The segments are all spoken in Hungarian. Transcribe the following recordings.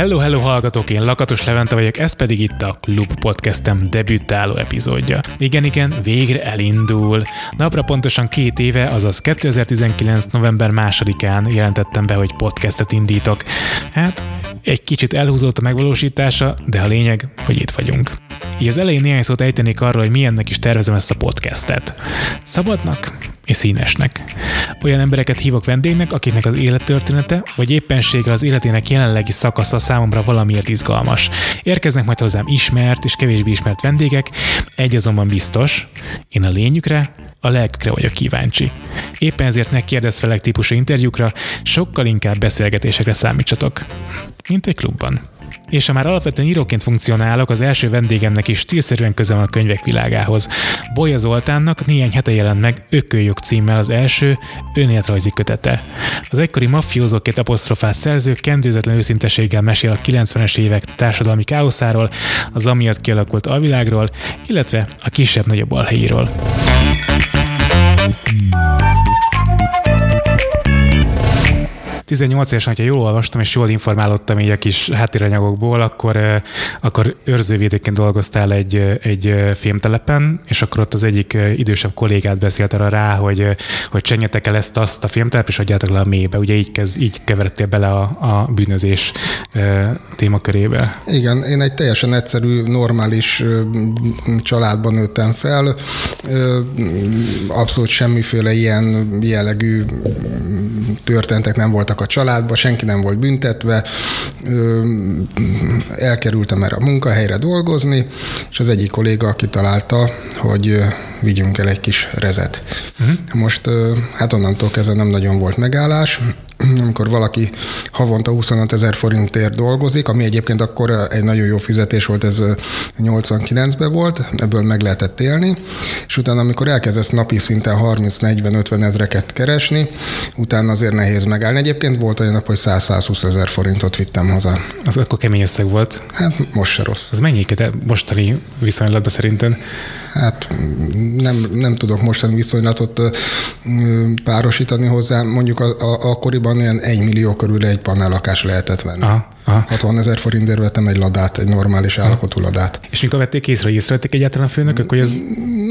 Hello, hello hallgatók, én Lakatos Levente vagyok, ez pedig itt a Klub Podcastem debütáló epizódja. Igen, igen, végre elindul. Napra pontosan két éve, azaz 2019. november másodikán jelentettem be, hogy podcastet indítok. Hát, egy kicsit elhúzott a megvalósítása, de a lényeg, hogy itt vagyunk. Így az elején néhány szót ejtenék arról, hogy milyennek is tervezem ezt a podcastet. Szabadnak és színesnek. Olyan embereket hívok vendégnek, akiknek az élettörténete, vagy éppenséggel az életének jelenlegi szakasza számomra valamiért izgalmas. Érkeznek majd hozzám ismert és kevésbé ismert vendégek, egy azonban biztos, én a lényükre, a lelkükre vagyok kíváncsi. Éppen ezért ne kérdezfelek típusú interjúkra, sokkal inkább beszélgetésekre számítsatok. Mint egy klubban. És ha már alapvetően íróként funkcionálok, az első vendégemnek is stílszerűen közel van a könyvek világához. Bolya Zoltánnak néhány hete jelent meg Ökölyök címmel az első önéletrajzi kötete. Az egykori mafiózóként apostrofált szerző kendőzetlen őszinteséggel mesél a 90-es évek társadalmi káoszáról, az amiatt kialakult alvilágról, illetve a kisebb-nagyobb alhelyiről. 18 évesen, hogyha jól olvastam és jól informálódtam így a kis háttéranyagokból, akkor, akkor őrzővédőként dolgoztál egy, egy filmtelepen, és akkor ott az egyik idősebb kollégát beszélt arra rá, hogy, hogy csenjetek el ezt azt a filmtelep, és adjátok le a mélybe. Ugye így, kez, így keveredtél bele a, a bűnözés témakörébe. Igen, én egy teljesen egyszerű, normális családban nőttem fel. Abszolút semmiféle ilyen jellegű történetek nem voltak a családba, senki nem volt büntetve, elkerültem erre a munkahelyre dolgozni, és az egyik kolléga kitalálta, hogy vigyünk el egy kis rezet. Uh-huh. Most hát onnantól kezdve nem nagyon volt megállás, amikor valaki havonta 25 ezer forintért dolgozik, ami egyébként akkor egy nagyon jó fizetés volt, ez 89-ben volt, ebből meg lehetett élni, és utána, amikor elkezdesz napi szinten 30-40-50 ezreket keresni, utána azért nehéz megállni. Egyébként volt olyan nap, hogy 100-120 ezer forintot vittem haza. Az akkor kemény összeg volt. Hát most se rossz. Az mennyi mostani viszonylatban szerinted? Hát nem, nem tudok mostani viszonylatot párosítani hozzá. Mondjuk a, a, akkoriban ilyen egy millió körül egy panellakás lehetett venni. Aha. Aha. 60 ezer forintért vettem egy ladát, egy normális állapotú ladát. És mikor vették észre, észrevették egyáltalán a főnökök, hogy ez...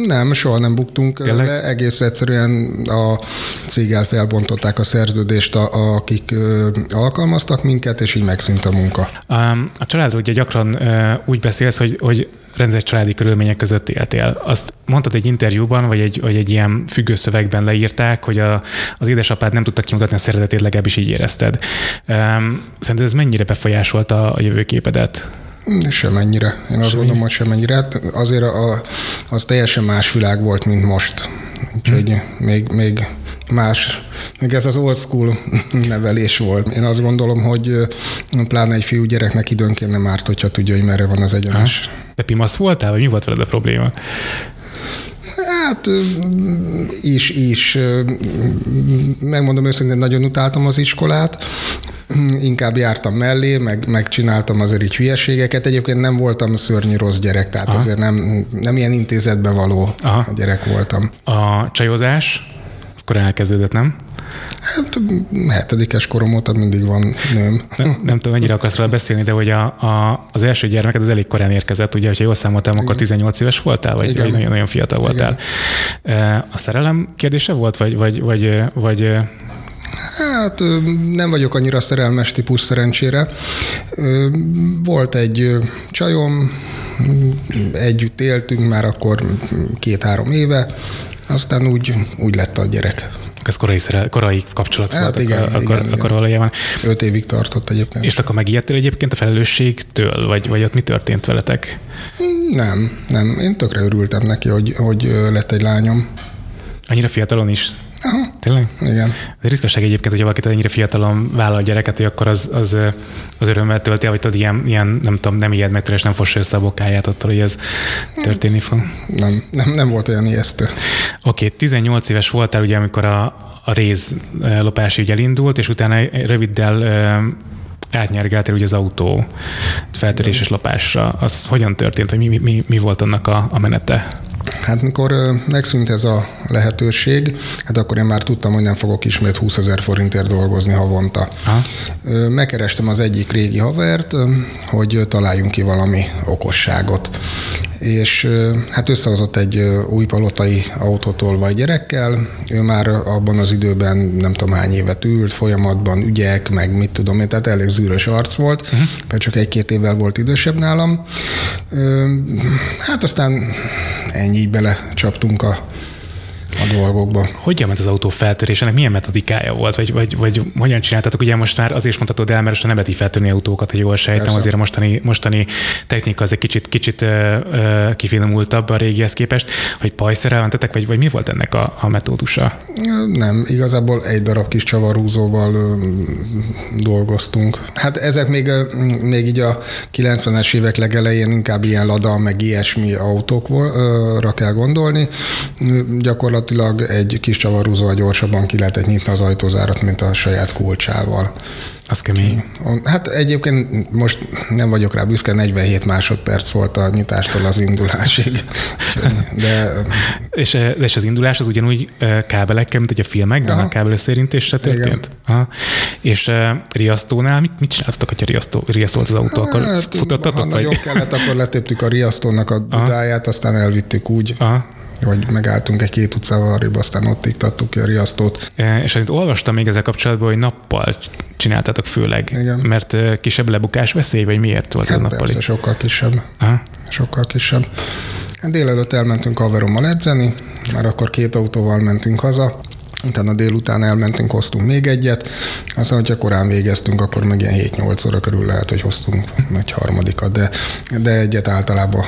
Nem, soha nem buktunk Tényleg? le. Egész egyszerűen a céggel felbontották a szerződést, a, akik ö, alkalmaztak minket, és így megszűnt a munka. A, a családról ugye gyakran ö, úgy beszélsz, hogy, hogy rendezett családi körülmények között éltél. Azt mondtad egy interjúban, vagy egy, vagy egy ilyen függőszövegben leírták, hogy a, az édesapád nem tudta kimutatni a szeretetét, legalábbis így érezted. Szerinted ez mennyire befolyásolta a jövőképedet? Semennyire. Én azt gondolom, hogy semennyire. Hát azért a, az teljesen más világ volt, mint most. Úgyhogy hmm. még, még más, még ez az old school nevelés volt. Én azt gondolom, hogy pláne egy fiú gyereknek időnként nem árt, hogyha tudja, hogy merre van az egyenes. Te pimasz voltál, vagy mi volt veled a probléma? Hát is, is. Megmondom őszintén, nagyon utáltam az iskolát. Inkább jártam mellé, meg, megcsináltam azért így hülyeségeket. Egyébként nem voltam szörnyű rossz gyerek, tehát Aha. azért nem, nem ilyen intézetbe való Aha. gyerek voltam. A csajozás, az korán elkezdődött, nem? Hát hetedikes korom óta mindig van nőm. Nem, nem tudom, mennyire akarsz róla beszélni, de hogy a, a, az első gyermeked az elég korán érkezett, ugye, hogyha jól számoltam, Igen. akkor 18 éves voltál, vagy, vagy nagyon, nagyon fiatal voltál. Igen. A szerelem kérdése volt, vagy, vagy, vagy, vagy Hát nem vagyok annyira szerelmes típus szerencsére. Volt egy csajom, együtt éltünk már akkor két-három éve, aztán úgy, úgy lett a gyerek ez korai, szerel, korai kapcsolat hát volt igen, akkor, igen, akkor valójában. Öt évig tartott egyébként. És akkor megijedtél egyébként a felelősségtől, vagy, vagy ott mi történt veletek? Nem, nem. Én tökre örültem neki, hogy, hogy lett egy lányom. Annyira fiatalon is? Aha. Tényleg? Igen. Ez ritkaság egyébként, hogy valaki ennyire fiatalon vállal gyereket, hogy akkor az, az, az örömmel tölti vagy tudod, ilyen, ilyen, nem tudom, nem ijed meg, és nem fossa össze a bokáját attól, hogy ez történni fog. Nem, nem, nem volt olyan ijesztő. Oké, okay, 18 éves voltál ugye, amikor a, a réz lopási ügy elindult, és utána röviddel átnyergeltél ugye az autó feltöréses lopásra. Az hogyan történt, vagy mi, mi, mi volt annak a, a menete? Hát mikor megszűnt ez a lehetőség, hát akkor én már tudtam, hogy nem fogok ismét 20 ezer forintért dolgozni havonta. Aha. Megkerestem az egyik régi havert, hogy találjunk ki valami okosságot és hát összehozott egy új palotai autótól gyerekkel, ő már abban az időben nem tudom hány évet ült, folyamatban ügyek, meg mit tudom én, tehát elég zűrös arc volt, uh-huh. mert csak egy-két évvel volt idősebb nálam. Hát aztán ennyi így belecsaptunk a a dolgokba. Hogyan ment az autó feltörésének? Milyen metodikája volt? Vagy, vagy, vagy hogyan csináltatok? Ugye most már azért mondhatod el, mert nem lehet így feltörni autókat, hogy jól sejtem, Persze. azért a mostani, mostani technika az egy kicsit, kicsit ö, ö, kifinomultabb a régihez képest, hogy pajszerrel mentetek, vagy, vagy mi volt ennek a, a metódusa? Nem, igazából egy darab kis csavarúzóval ö, dolgoztunk. Hát ezek még, még így a 90-es évek legelején inkább ilyen lada, meg ilyesmi autókra kell gondolni. Gyakorlatilag gyakorlatilag egy kis csavarúzóval gyorsabban ki lehetett nyitni az ajtózárat, mint a saját kulcsával. Az kemény. Hát egyébként most nem vagyok rá büszke, 47 másodperc volt a nyitástól az indulásig. De... és, és az indulás az ugyanúgy kábelekkel, mint hogy a filmekben, Aha. a kábel összérintésre történt? Aha. És uh, riasztónál mit, mit csináltatok, hogyha riasztó, riasztolt az autó? Akkor hát, futottatok? Ha vagy? nagyon kellett, akkor letéptük a riasztónak a dudáját, aztán elvittük úgy. Aha hogy megálltunk egy két utcával arrébb, aztán ott iktattuk ki a riasztót. E, és amit olvastam még ezzel kapcsolatban, hogy nappal csináltatok főleg, Igen. mert e, kisebb lebukás veszély, vagy miért volt hát ez nappali? Persze, sokkal kisebb. Aha. Sokkal kisebb. Hát délelőtt elmentünk haverommal edzeni, már akkor két autóval mentünk haza, utána délután elmentünk, hoztunk még egyet, aztán, hogyha korán végeztünk, akkor meg ilyen 7-8 óra körül lehet, hogy hoztunk egy harmadikat, de, de egyet általában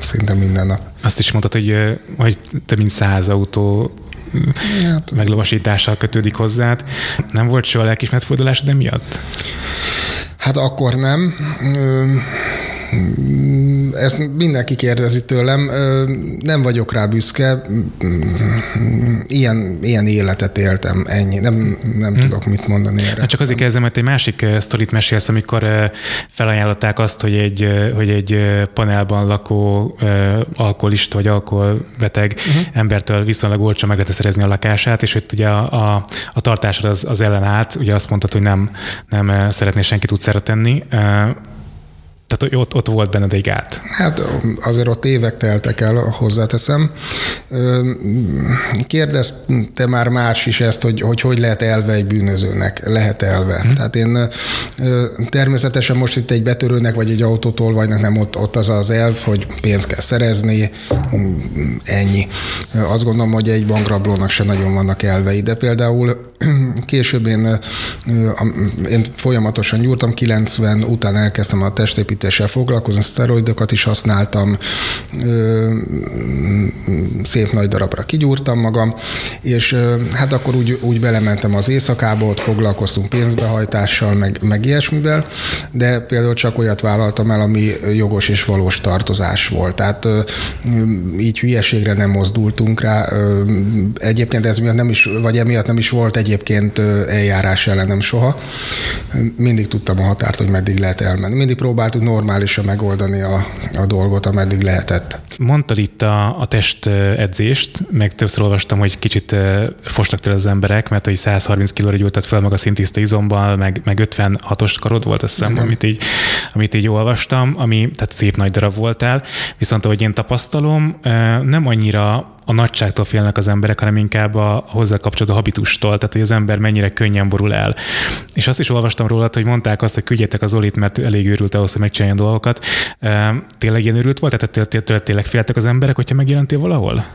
szinte minden nap. Azt is mondtad, hogy, hogy több mint száz autó hát, meglovasítással kötődik hozzád. Nem volt soha lelkismert de miatt? Hát akkor nem. Ezt mindenki kérdezi tőlem, nem vagyok rá büszke, ilyen, ilyen életet éltem, ennyi, nem, nem hmm. tudok mit mondani erre. Hát csak azért kezdem, mert egy másik sztorit mesélsz, amikor felajánlották azt, hogy egy, hogy egy panelban lakó alkoholista vagy alkoholbeteg uh-huh. embertől viszonylag olcsó meg lehet szerezni a lakását, és hogy ugye a, a, a tartásod az, az ellenállt, ugye azt mondtad, hogy nem, nem szeretné senkit utcára tenni, tehát ott, ott volt benned egy gát. Hát azért ott évek teltek el, hozzáteszem. Kérdezte már más is ezt, hogy hogy, hogy lehet elve egy bűnözőnek. Lehet elve. Hmm. Tehát én természetesen most itt egy betörőnek vagy egy autótolvajnak nem ott, ott az az elv, hogy pénzt kell szerezni, ennyi. Azt gondolom, hogy egy bankrablónak se nagyon vannak elvei, de például később én, én folyamatosan gyúrtam, 90 után elkezdtem a testépítést építéssel foglalkozom, szteroidokat is használtam, szép nagy darabra kigyúrtam magam, és hát akkor úgy, úgy belementem az éjszakába, ott foglalkoztunk pénzbehajtással, meg, meg ilyesmivel, de például csak olyat vállaltam el, ami jogos és valós tartozás volt. Tehát így hülyeségre nem mozdultunk rá. Egyébként ez miatt nem is, vagy emiatt nem is volt egyébként eljárás ellenem soha. Mindig tudtam a határt, hogy meddig lehet elmenni. Mindig próbáltuk normálisan megoldani a, a dolgot, ameddig lehetett. Mondtad itt a, a test edzést, meg többször olvastam, hogy kicsit fostak tőle az emberek, mert hogy 130 kilóra gyújtad fel maga szintiszta izomban, meg, meg 56-os karod volt, azt hiszem, amit így, amit így olvastam, ami tehát szép nagy darab voltál, viszont ahogy én tapasztalom, nem annyira a nagyságtól félnek az emberek, hanem inkább a hozzá kapcsolódó habitustól, tehát hogy az ember mennyire könnyen borul el. És azt is olvastam róla, hogy mondták azt, hogy küldjetek az Olit, mert elég őrült ahhoz, hogy megcsináljon dolgokat. Tényleg ilyen őrült volt? Tehát tényleg, tényleg féltek az emberek, hogyha megjelentél valahol?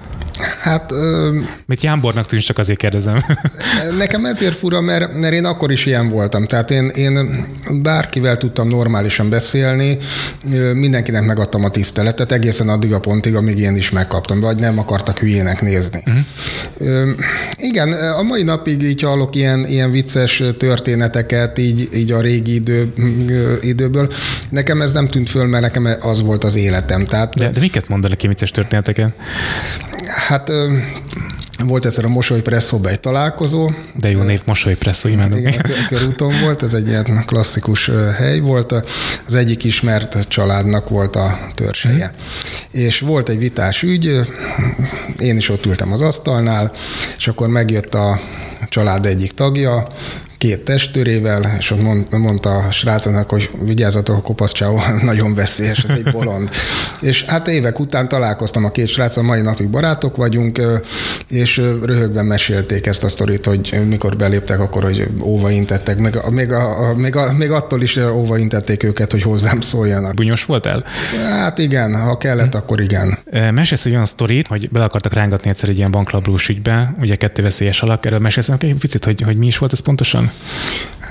Hát... Ö... Mit jámbornak tűnsz, csak azért kérdezem. Nekem ezért fura, mert, mert én akkor is ilyen voltam. Tehát én, én bárkivel tudtam normálisan beszélni, mindenkinek megadtam a tiszteletet, egészen addig a pontig, amíg én is megkaptam, vagy nem akartak hülyének nézni. Uh-huh. Igen, a mai napig így hallok ilyen, ilyen vicces történeteket így, így a régi idő, időből. Nekem ez nem tűnt föl, mert nekem az volt az életem. Tehát, de, de miket mondanak ki vicces történeteket? Hát volt egyszer a Mosoly Presszóban egy találkozó. De jó név, Mosoly Presszó, imádom. Igen, a körúton volt, ez egy ilyen klasszikus hely volt. Az egyik ismert családnak volt a törzseje. Mm. És volt egy vitás ügy, én is ott ültem az asztalnál, és akkor megjött a család egyik tagja, két testőrével, és ott mondta a srácnak, hogy vigyázzatok, a kopasz csáó nagyon veszélyes, ez egy bolond. és hát évek után találkoztam a két sráccal, mai napig barátok vagyunk, és röhögve mesélték ezt a sztorit, hogy mikor beléptek, akkor, hogy óvaintettek, meg, még, a, még, a, még attól is óvaintették őket, hogy hozzám szóljanak. Bunyos voltál? Hát igen, ha kellett, akkor igen. Mesélsz egy olyan sztorit, hogy bele akartak rángatni egyszer egy ilyen banklabrós ügybe, ugye kettő veszélyes alak, erről mesélsz egy picit, hogy, hogy mi is volt ez pontosan?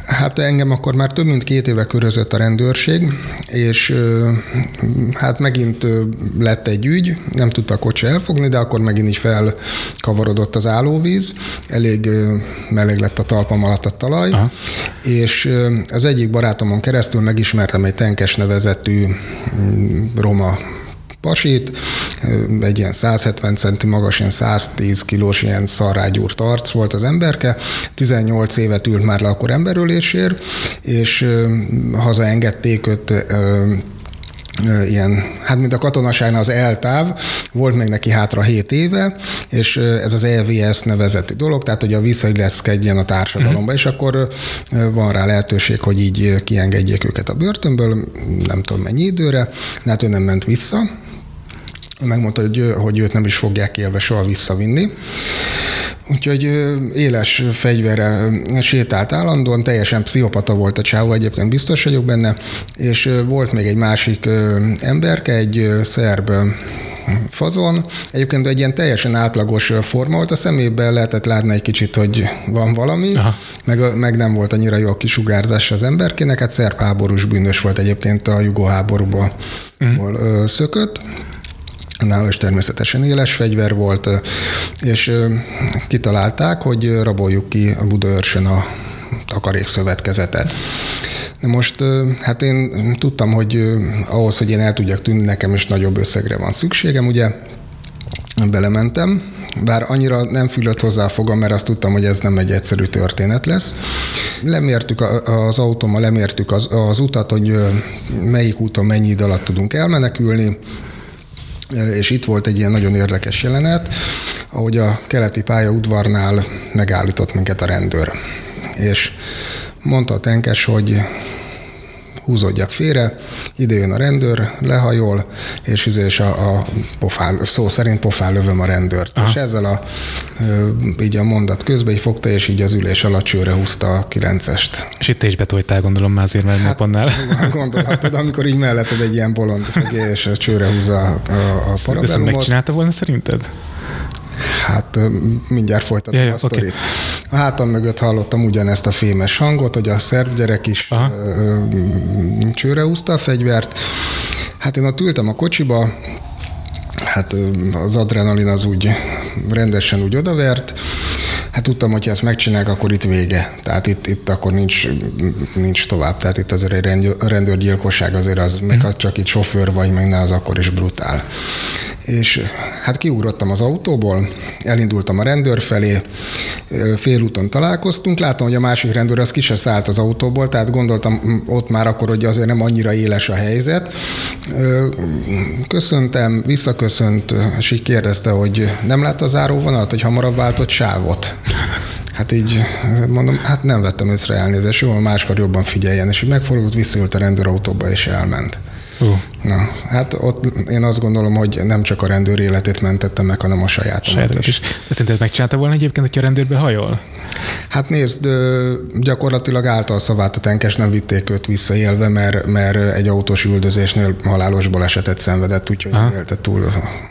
Hát engem akkor már több mint két éve körözött a rendőrség, és hát megint lett egy ügy, nem tudta a kocsi elfogni, de akkor megint így felkavarodott az állóvíz, elég meleg lett a talpam alatt a talaj, Aha. és az egyik barátomon keresztül megismertem egy tenkes nevezetű mm, roma pasit, egy ilyen 170 centi magas, ilyen 110 kilós, ilyen szarrágyúrt arc volt az emberke, 18 évet ült már le akkor emberölésért, és hazaengedték őt ilyen, hát mint a katonaságnál az eltáv, volt még neki hátra 7 éve, és ez az EVS nevezetű dolog, tehát hogy a visszailleszkedjen a társadalomba, uh-huh. és akkor van rá lehetőség, hogy így kiengedjék őket a börtönből, nem tudom mennyi időre, de hát ő nem ment vissza, megmondta, hogy, hogy őt nem is fogják élve soha visszavinni. Úgyhogy éles fegyverre sétált állandóan, teljesen pszichopata volt a csávó, egyébként biztos vagyok benne, és volt még egy másik emberke, egy szerb fazon. Egyébként egy ilyen teljesen átlagos forma volt, a szemében lehetett látni egy kicsit, hogy van valami, meg, meg nem volt annyira jó a kisugárzás az emberkének, hát szerb háborús bűnös volt egyébként a jugó háborúból mm. szökött. Nála is természetesen éles fegyver volt, és kitalálták, hogy raboljuk ki a Budaörsön a takarékszövetkezetet. De most hát én tudtam, hogy ahhoz, hogy én el tudjak tűnni, nekem is nagyobb összegre van szükségem, ugye belementem, bár annyira nem fülött hozzá a fogam, mert azt tudtam, hogy ez nem egy egyszerű történet lesz. Lemértük az autómmal, lemértük az, az utat, hogy melyik úton mennyi idő alatt tudunk elmenekülni, és itt volt egy ilyen nagyon érdekes jelenet, ahogy a keleti pálya udvarnál megállított minket a rendőr. És mondta a tenkes, hogy húzódjak félre, ide jön a rendőr, lehajol, és, izé, és a, a pofán, szó szerint pofán lövöm a rendőrt. Aha. És ezzel a, így a mondat közben így fogta, és így az ülés alatt csőre húzta a kilencest. És itt is betoltál, gondolom már azért, mert hát, naponnál. Gondolhatod, amikor így melletted egy ilyen bolond és a csőre húzza a, a parabellumot. Ezt megcsinálta volna szerinted? Hát mindjárt folytatom ja, a sztorit. Okay. A hátam mögött hallottam ugyanezt a fémes hangot, hogy a szerb gyerek is Aha. csőre húzta a fegyvert. Hát én ott ültem a kocsiba, hát az adrenalin az úgy rendesen úgy odavert, Hát tudtam, hogy ha ezt megcsinálják, akkor itt vége. Tehát itt, itt akkor nincs, nincs tovább. Tehát itt azért egy rendőrgyilkosság azért az, meg ha csak itt sofőr vagy, meg ne, az akkor is brutál. És hát kiugrottam az autóból, elindultam a rendőr felé, félúton találkoztunk, látom, hogy a másik rendőr az ki se szállt az autóból, tehát gondoltam ott már akkor, hogy azért nem annyira éles a helyzet. Köszöntem, visszaköszönt, és így kérdezte, hogy nem lát a záróvonalat, hogy hamarabb váltott sávot. Hát így mondom, hát nem vettem észre elnézést, jó, máskor jobban figyeljen, és így megfordult, visszaült a rendőrautóba, és elment. Uh. Na, hát ott én azt gondolom, hogy nem csak a rendőr életét mentettem meg, hanem a sajátomat is. is. De szerinted megcsinálta volna egyébként, hogyha a rendőrbe hajol? Hát nézd, gyakorlatilag által szavát a tenkes nem vitték őt visszaélve, mert, mert egy autós üldözésnél halálos balesetet szenvedett, úgyhogy Aha. élte túl.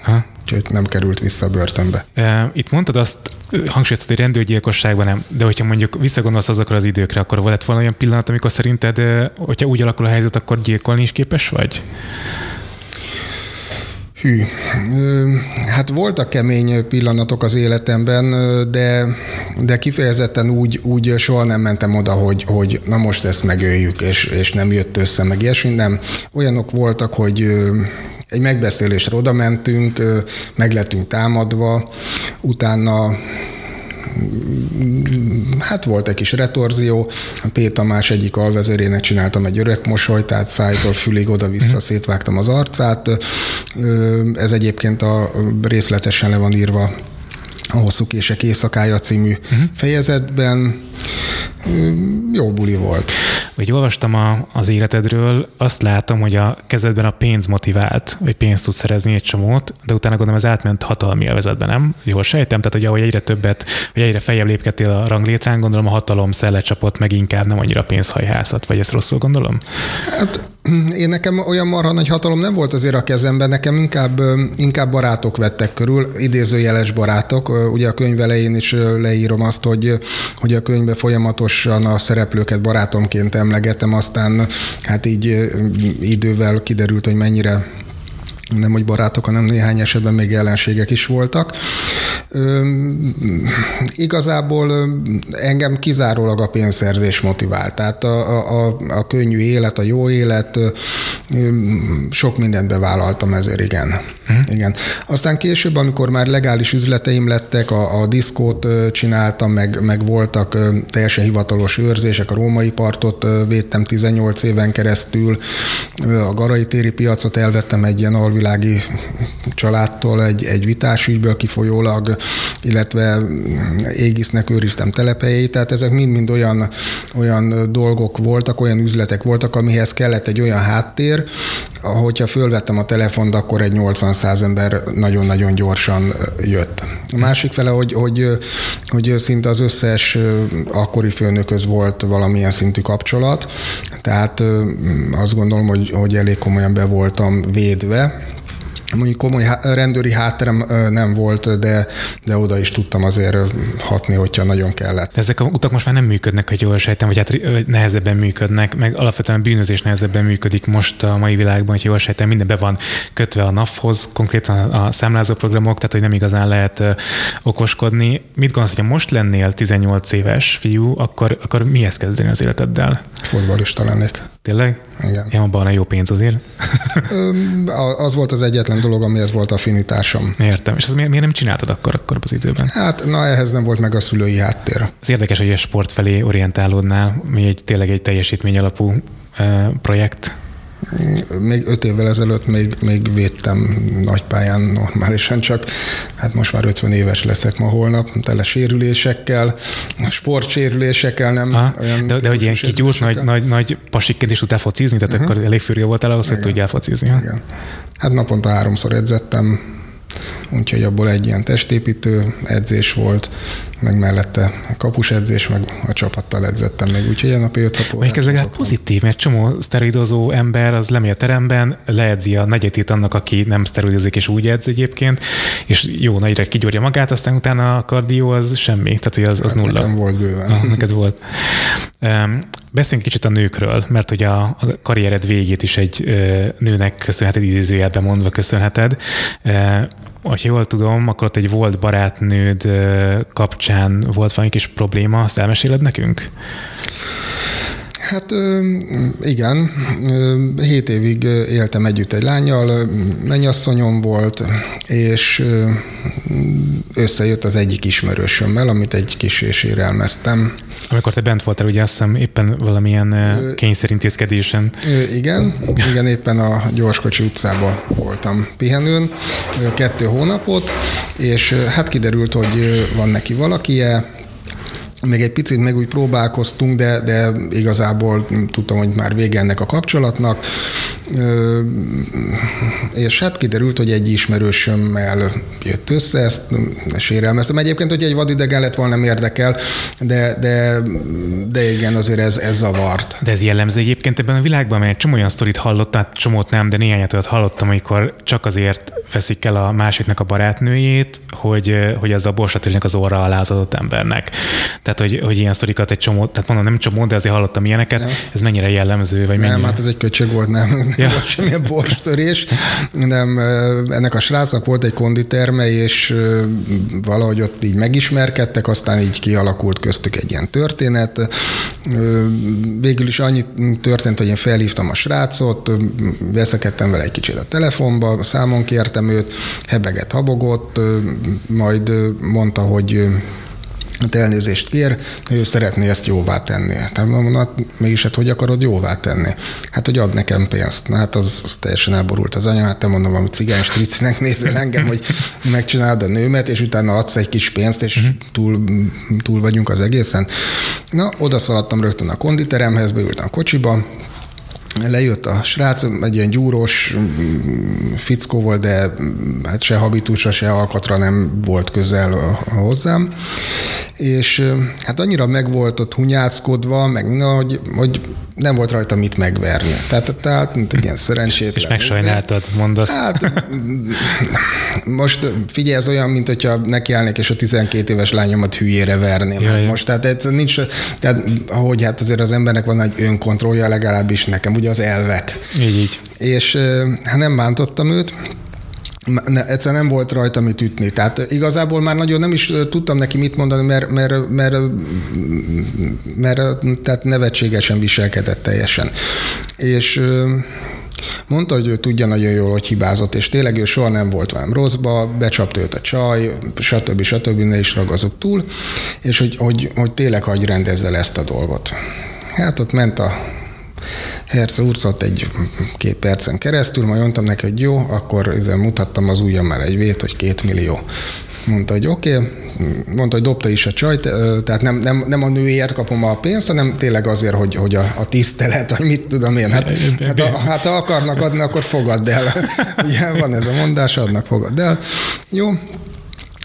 Aha úgyhogy nem került vissza a börtönbe. Itt mondtad azt, hangsúlyoztad, hogy rendőrgyilkosságban nem, de hogyha mondjuk visszagondolsz azokra az időkre, akkor volt volna olyan pillanat, amikor szerinted, hogyha úgy alakul a helyzet, akkor gyilkolni is képes vagy? Hű, hát voltak kemény pillanatok az életemben, de, de kifejezetten úgy, úgy soha nem mentem oda, hogy, hogy na most ezt megöljük, és, és nem jött össze, meg ilyesmi, nem. Olyanok voltak, hogy egy megbeszélésre oda mentünk, meg lettünk támadva, utána hát volt egy kis retorzió, a P. Tamás egyik alvezérének csináltam egy öreg mosoly, tehát szájtól fülig oda-vissza mhm. szétvágtam az arcát. Ez egyébként a részletesen le van írva a Hosszú Kések éjszakája című uh-huh. fejezetben. Jó buli volt. Hogy olvastam a, az életedről, azt látom, hogy a kezedben a pénz motivált, hogy pénzt tudsz szerezni egy csomót, de utána gondolom ez átment hatalmi élvezetbe, nem? Jól sejtem? Tehát, hogy ahogy egyre többet, vagy egyre feljebb lépkedtél a ranglétrán, gondolom a hatalom szelle csapott meg inkább, nem annyira pénzhajhászat, vagy ezt rosszul gondolom? Hát én nekem olyan marha nagy hatalom nem volt azért a kezemben, nekem inkább, inkább barátok vettek körül, idézőjeles barátok. Ugye a könyv elején is leírom azt, hogy, hogy a könyvbe folyamatosan a szereplőket barátomként emlegetem, aztán hát így idővel kiderült, hogy mennyire nem hogy barátok, hanem néhány esetben még ellenségek is voltak. Ö, igazából engem kizárólag a pénzszerzés motivált. Tehát a, a, a könnyű élet, a jó élet, ö, sok mindent bevállaltam ezért, igen. Hmm. igen. Aztán később, amikor már legális üzleteim lettek, a, a diszkót csináltam, meg, meg voltak teljesen hivatalos őrzések, a római partot védtem 18 éven keresztül, a garai téri piacot elvettem egy ilyen alvilági családtól egy, egy vitás ügyből kifolyólag, illetve égisznek őriztem telepejét, tehát ezek mind-mind olyan, olyan dolgok voltak, olyan üzletek voltak, amihez kellett egy olyan háttér, ahogyha fölvettem a telefont, akkor egy 80-100 ember nagyon-nagyon gyorsan jött. A másik fele, hogy, hogy, hogy szinte az összes akkori főnököz volt valamilyen szintű kapcsolat, tehát azt gondolom, hogy, hogy elég komolyan be voltam védve, Mondjuk komoly rendőri hátterem nem volt, de, de oda is tudtam azért hatni, hogyha nagyon kellett. Ezek a utak most már nem működnek, hogy jól sejtem, vagy hát nehezebben működnek, meg alapvetően a bűnözés nehezebben működik most a mai világban, hogy jól sejtem, minden be van kötve a NAV-hoz, konkrétan a számlázó programok, tehát hogy nem igazán lehet okoskodni. Mit gondolsz, hogy most lennél 18 éves fiú, akkor, akkor mihez kezdeni az életeddel? Fotbalista lennék. Tényleg? Igen. Ja, abban a jó pénz azért. az volt az egyetlen dolog, amihez volt affinitásom. Értem. És az miért, miért nem csináltad akkor, akkor az időben? Hát, na ehhez nem volt meg a szülői háttér. Ez érdekes, hogy a sport felé orientálódnál, mi egy tényleg egy teljesítmény alapú projekt. Még öt évvel ezelőtt még, még védtem nagypályán normálisan, csak hát most már 50 éves leszek ma holnap, tele sérülésekkel, sportsérülésekkel, nem Aha, olyan De, de hogy ilyen kigyúrt nagy, nagy, nagy pasikként is tudtál focizni, tehát uh-huh. akkor elég fürgő voltál ahhoz, hogy tudjál focizni. Igen. Hát naponta háromszor edzettem, úgyhogy abból egy ilyen testépítő edzés volt, meg mellette a kapus edzés, meg a csapattal edzettem még, úgyhogy ilyen napi 5 napot. Mondjuk ez legalább pozitív, mert csomó szteroidozó ember az lemegy a teremben, leedzi a negyedét annak, aki nem szteroidozik és úgy edz egyébként, és jó nagyra kigyúrja magát, aztán utána a kardió az semmi, tehát hogy az, az hát nulla. Nekem volt bőven. Ah, neked volt. Um, beszéljünk kicsit a nőkről, mert hogy a, a karriered végét is egy ö, nőnek köszönheted, idézőjelben mondva köszönheted. Uh, ha jól tudom, akkor ott egy volt barátnőd kapcsán volt valami kis probléma, azt elmeséled nekünk? Hát igen, hét évig éltem együtt egy lányjal, mennyasszonyom volt, és összejött az egyik ismerősömmel, amit egy kis és érelmeztem. Amikor te bent voltál, ugye azt hiszem éppen valamilyen kényszerintézkedésen. Igen, igen, éppen a Gyorskocsi utcában voltam pihenőn kettő hónapot, és hát kiderült, hogy van neki valakije, még egy picit meg úgy próbálkoztunk, de, de igazából tudtam, hogy már vége ennek a kapcsolatnak, és hát kiderült, hogy egy ismerősömmel jött össze, ezt sérelmeztem. Egyébként, hogy egy vadidegen lett volna nem érdekel, de, de, de igen, azért ez, ez zavart. De ez jellemző egyébként ebben a világban, mert csomó olyan sztorit hallottam, hát csomót nem, de néhányat olyat hallottam, amikor csak azért veszik el a másiknak a barátnőjét, hogy, hogy az a borsatérnek az orra alá embernek. Tehát Tehát, hogy, hogy ilyen sztorikat egy csomó, tehát mondom, nem csomó, de azért hallottam ilyeneket. Nem. Ez mennyire jellemző, vagy mennyire? Nem, hát ez egy köcsög volt, nem, nem ja. volt semmilyen borstörés. Nem, ennek a srácnak volt egy konditerme, és valahogy ott így megismerkedtek, aztán így kialakult köztük egy ilyen történet. Végül is annyi történt, hogy én felhívtam a srácot, veszekedtem vele egy kicsit a telefonba, számon kértem őt, hebegett, habogott, majd mondta, hogy hát elnézést kér, ő szeretné ezt jóvá tenni. Tehát mondom, hát mégis hát hogy akarod jóvá tenni? Hát, hogy ad nekem pénzt. Na hát az teljesen elborult az anya, hát te mondom, ami cigány stricinek nézel engem, hogy megcsinálod a nőmet, és utána adsz egy kis pénzt, és uh-huh. túl, túl vagyunk az egészen. Na, oda szaladtam rögtön a konditeremhez, beültem a kocsiba, lejött a srác, egy ilyen gyúros mm, fickó volt, de hát se habitusra, se alkatra nem volt közel hozzám, és hát annyira meg volt ott hunyászkodva, meg minden, hogy, hogy nem volt rajta mit megverni. Tehát, tehát mint egy ilyen szerencsétlen. És megsajnáltad, mondasz. Hát most figyelj, ez olyan, mint hogyha nekiállnék, és a 12 éves lányomat hülyére verném. Jaj, most tehát ez nincs, tehát ahogy hát azért az embernek van egy önkontrollja, legalábbis nekem, ugye az elvek. Így, így. És hát nem bántottam őt, egyszer nem volt rajta mit ütni. Tehát igazából már nagyon nem is tudtam neki mit mondani, mert, mert, mert, mert tehát nevetségesen viselkedett teljesen. És Mondta, hogy ő tudja nagyon jól, hogy hibázott, és tényleg ő soha nem volt velem rosszba, becsapta őt a csaj, stb. stb. ne is ragazok túl, és hogy, hogy, hogy tényleg hagy rendezze le ezt a dolgot. Hát ott ment a Herz úrszott egy-két percen keresztül, majd mondtam neki, hogy jó, akkor ezzel mutattam az ujjammal egy vét, hogy két millió. Mondta, hogy oké, okay. mondta, hogy dobta is a csajt, tehát nem, nem, nem a nőért kapom a pénzt, hanem tényleg azért, hogy, hogy a, a tisztelet, hogy mit tudom én. Hát, hát, a, hát ha akarnak adni, akkor fogadd el. Ugye van ez a mondás, adnak, fogadd el. Jó,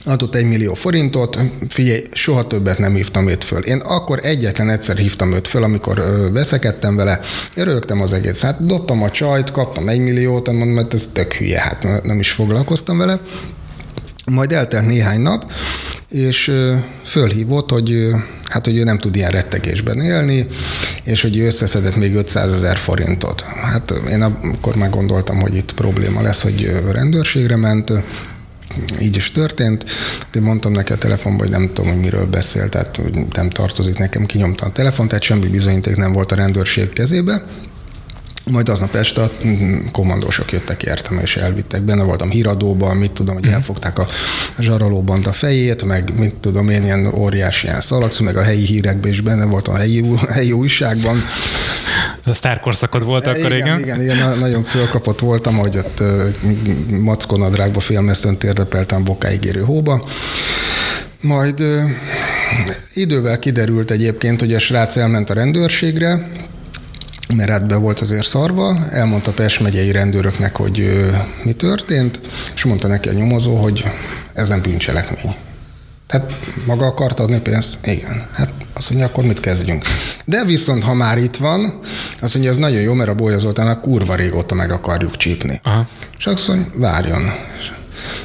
adott egy millió forintot, figyelj, soha többet nem hívtam őt föl. Én akkor egyetlen egyszer hívtam őt föl, amikor veszekedtem vele, rögtem az egész. Hát dobtam a csajt, kaptam egy milliót, mondom, hogy ez tök hülye, hát nem is foglalkoztam vele. Majd eltelt néhány nap, és fölhívott, hogy hát, hogy ő nem tud ilyen rettegésben élni, és hogy ő összeszedett még 500 ezer forintot. Hát én akkor már gondoltam, hogy itt probléma lesz, hogy rendőrségre ment, így is történt. De mondtam neki a telefonban, hogy nem tudom, hogy miről beszél, tehát nem tartozik nekem, kinyomtam a telefon, tehát semmi bizonyíték nem volt a rendőrség kezébe. Majd aznap este a kommandósok jöttek értem, és elvittek. Benne voltam híradóban, mit tudom, hogy mhm. elfogták a zsarolóband a fejét, meg mit tudom én, ilyen óriási ilyen szalagszó, meg a helyi hírekben is benne voltam a helyi, helyi újságban. A sztárkorszakod volt akkor, igen? Igen, igen, igen nagyon fölkapott voltam, hogy ott mackonadrágba félmeztön térdepeltem bokáig érő hóba. Majd uh, idővel kiderült egyébként, hogy a srác elment a rendőrségre, mert be volt azért szarva, elmondta a Pest megyei rendőröknek, hogy mi történt, és mondta neki a nyomozó, hogy ez nem bűncselekmény. Tehát maga akart adni pénzt? Igen. Hát azt mondja, akkor mit kezdjünk? De viszont, ha már itt van, azt mondja, ez nagyon jó, mert a Bolya Zoltának kurva régóta meg akarjuk csípni. Aha. És azt mondja, várjon.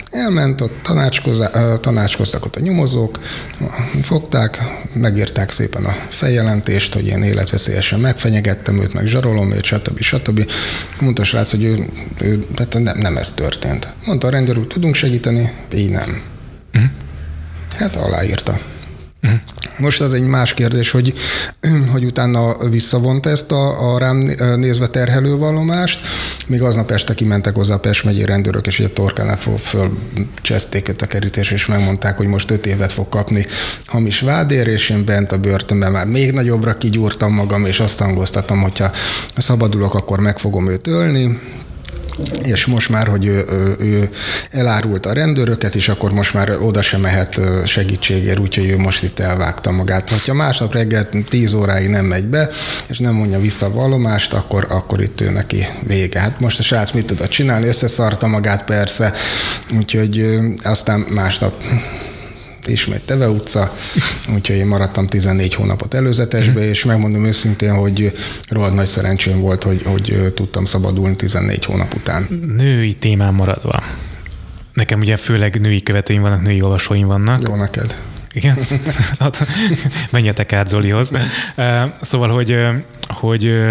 Elment, ott tanácskoztak ott a nyomozók, fogták, megírták szépen a feljelentést, hogy én életveszélyesen megfenyegettem őt, meg zsarolom őt, stb. stb. Mondta a srác, hogy ő, ő hát nem, nem ez történt. Mondta a rendőr, hogy tudunk segíteni, így nem. Uh-huh. Hát aláírta. Uh-huh. Most az egy más kérdés, hogy, hogy utána visszavont ezt a, a rám nézve terhelő vallomást, még aznap este kimentek hozzá a Pest megyei rendőrök, és ugye torkánál fölcseszték a kerítés, és megmondták, hogy most öt évet fog kapni hamis vádér, és én bent a börtönben már még nagyobbra kigyúrtam magam, és azt hangoztatom, hogyha szabadulok, akkor meg fogom őt ölni és most már, hogy ő, ő, elárult a rendőröket, és akkor most már oda sem mehet segítségért, úgyhogy ő most itt elvágta magát. Ha másnap reggel 10 óráig nem megy be, és nem mondja vissza a vallomást, akkor, akkor itt ő neki vége. Hát most a srác mit tudott csinálni? Összeszarta magát persze, úgyhogy aztán másnap ismét Teve utca, úgyhogy én maradtam 14 hónapot előzetesbe, és megmondom őszintén, hogy rohadt nagy szerencsém volt, hogy, hogy tudtam szabadulni 14 hónap után. Női témán maradva. Nekem ugye főleg női követőim vannak, női olvasóim vannak. Jó neked. Igen? Hát, menjetek át Zolihoz. Szóval, hogy, hogy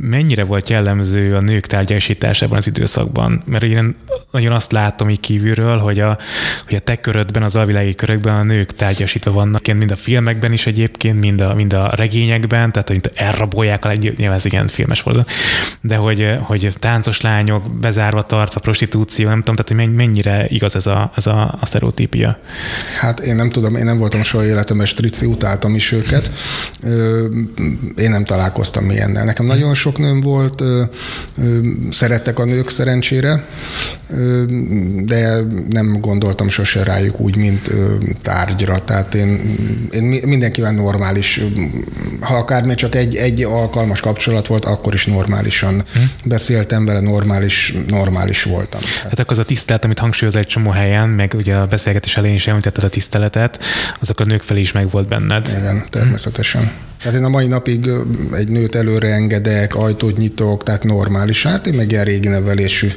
mennyire volt jellemző a nők tárgyasításában az időszakban? Mert én nagyon azt látom így kívülről, hogy a, hogy a te körödben, az alvilági körökben a nők tárgyasítva vannak, mind a filmekben is egyébként, mind a, mind a regényekben, tehát hogy elrabolják, a nyilván ez igen filmes volt, de hogy, hogy táncos lányok bezárva tartva, prostitúció, nem tudom, tehát hogy mennyire igaz ez a, ez a, a sztereotípia? Hát én nem tudom, én nem voltam soha életemben strici, utáltam is őket. Én nem találkoztam ilyennel. Nekem nagyon sok nőm volt, szerettek a nők szerencsére, de nem gondoltam sose rájuk úgy, mint tárgyra. Tehát én, én mindenkivel normális, ha akár még csak egy, egy alkalmas kapcsolat volt, akkor is normálisan hm. beszéltem vele, normális, normális voltam. Tehát akkor az a tisztelet, amit hangsúlyoz egy csomó helyen, meg ugye a beszélgetés elején is említetted a tiszteletet, azok a nők felé is meg volt benned. Igen, természetesen. Hm. Tehát én a mai napig egy nőt előre engedek, ajtót nyitok, tehát normális. Hát én meg ilyen régi nevelésű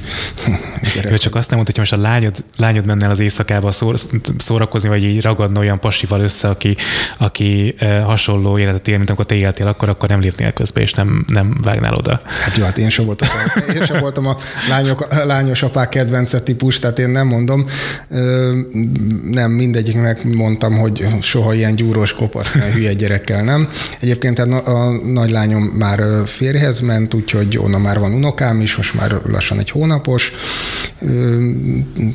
Ő csak azt nem mondta, hogy most a lányod, lányod menne el az éjszakába szór, szórakozni, vagy így ragadna olyan pasival össze, aki, aki hasonló életet él, mint amikor te éltél, akkor, akkor nem lépnél közbe, és nem, nem vágnál oda. Hát jó, hát én sem voltam, én sem voltam a lányok, a lányos apák kedvence típus, tehát én nem mondom. Nem, mindegyiknek mondtam, hogy soha ilyen gyúrós kopasz, hülye gyerekkel nem. Egyébként a, a nagylányom már férjhez ment, úgyhogy onnan már van unokám is, most már lassan egy hónapos.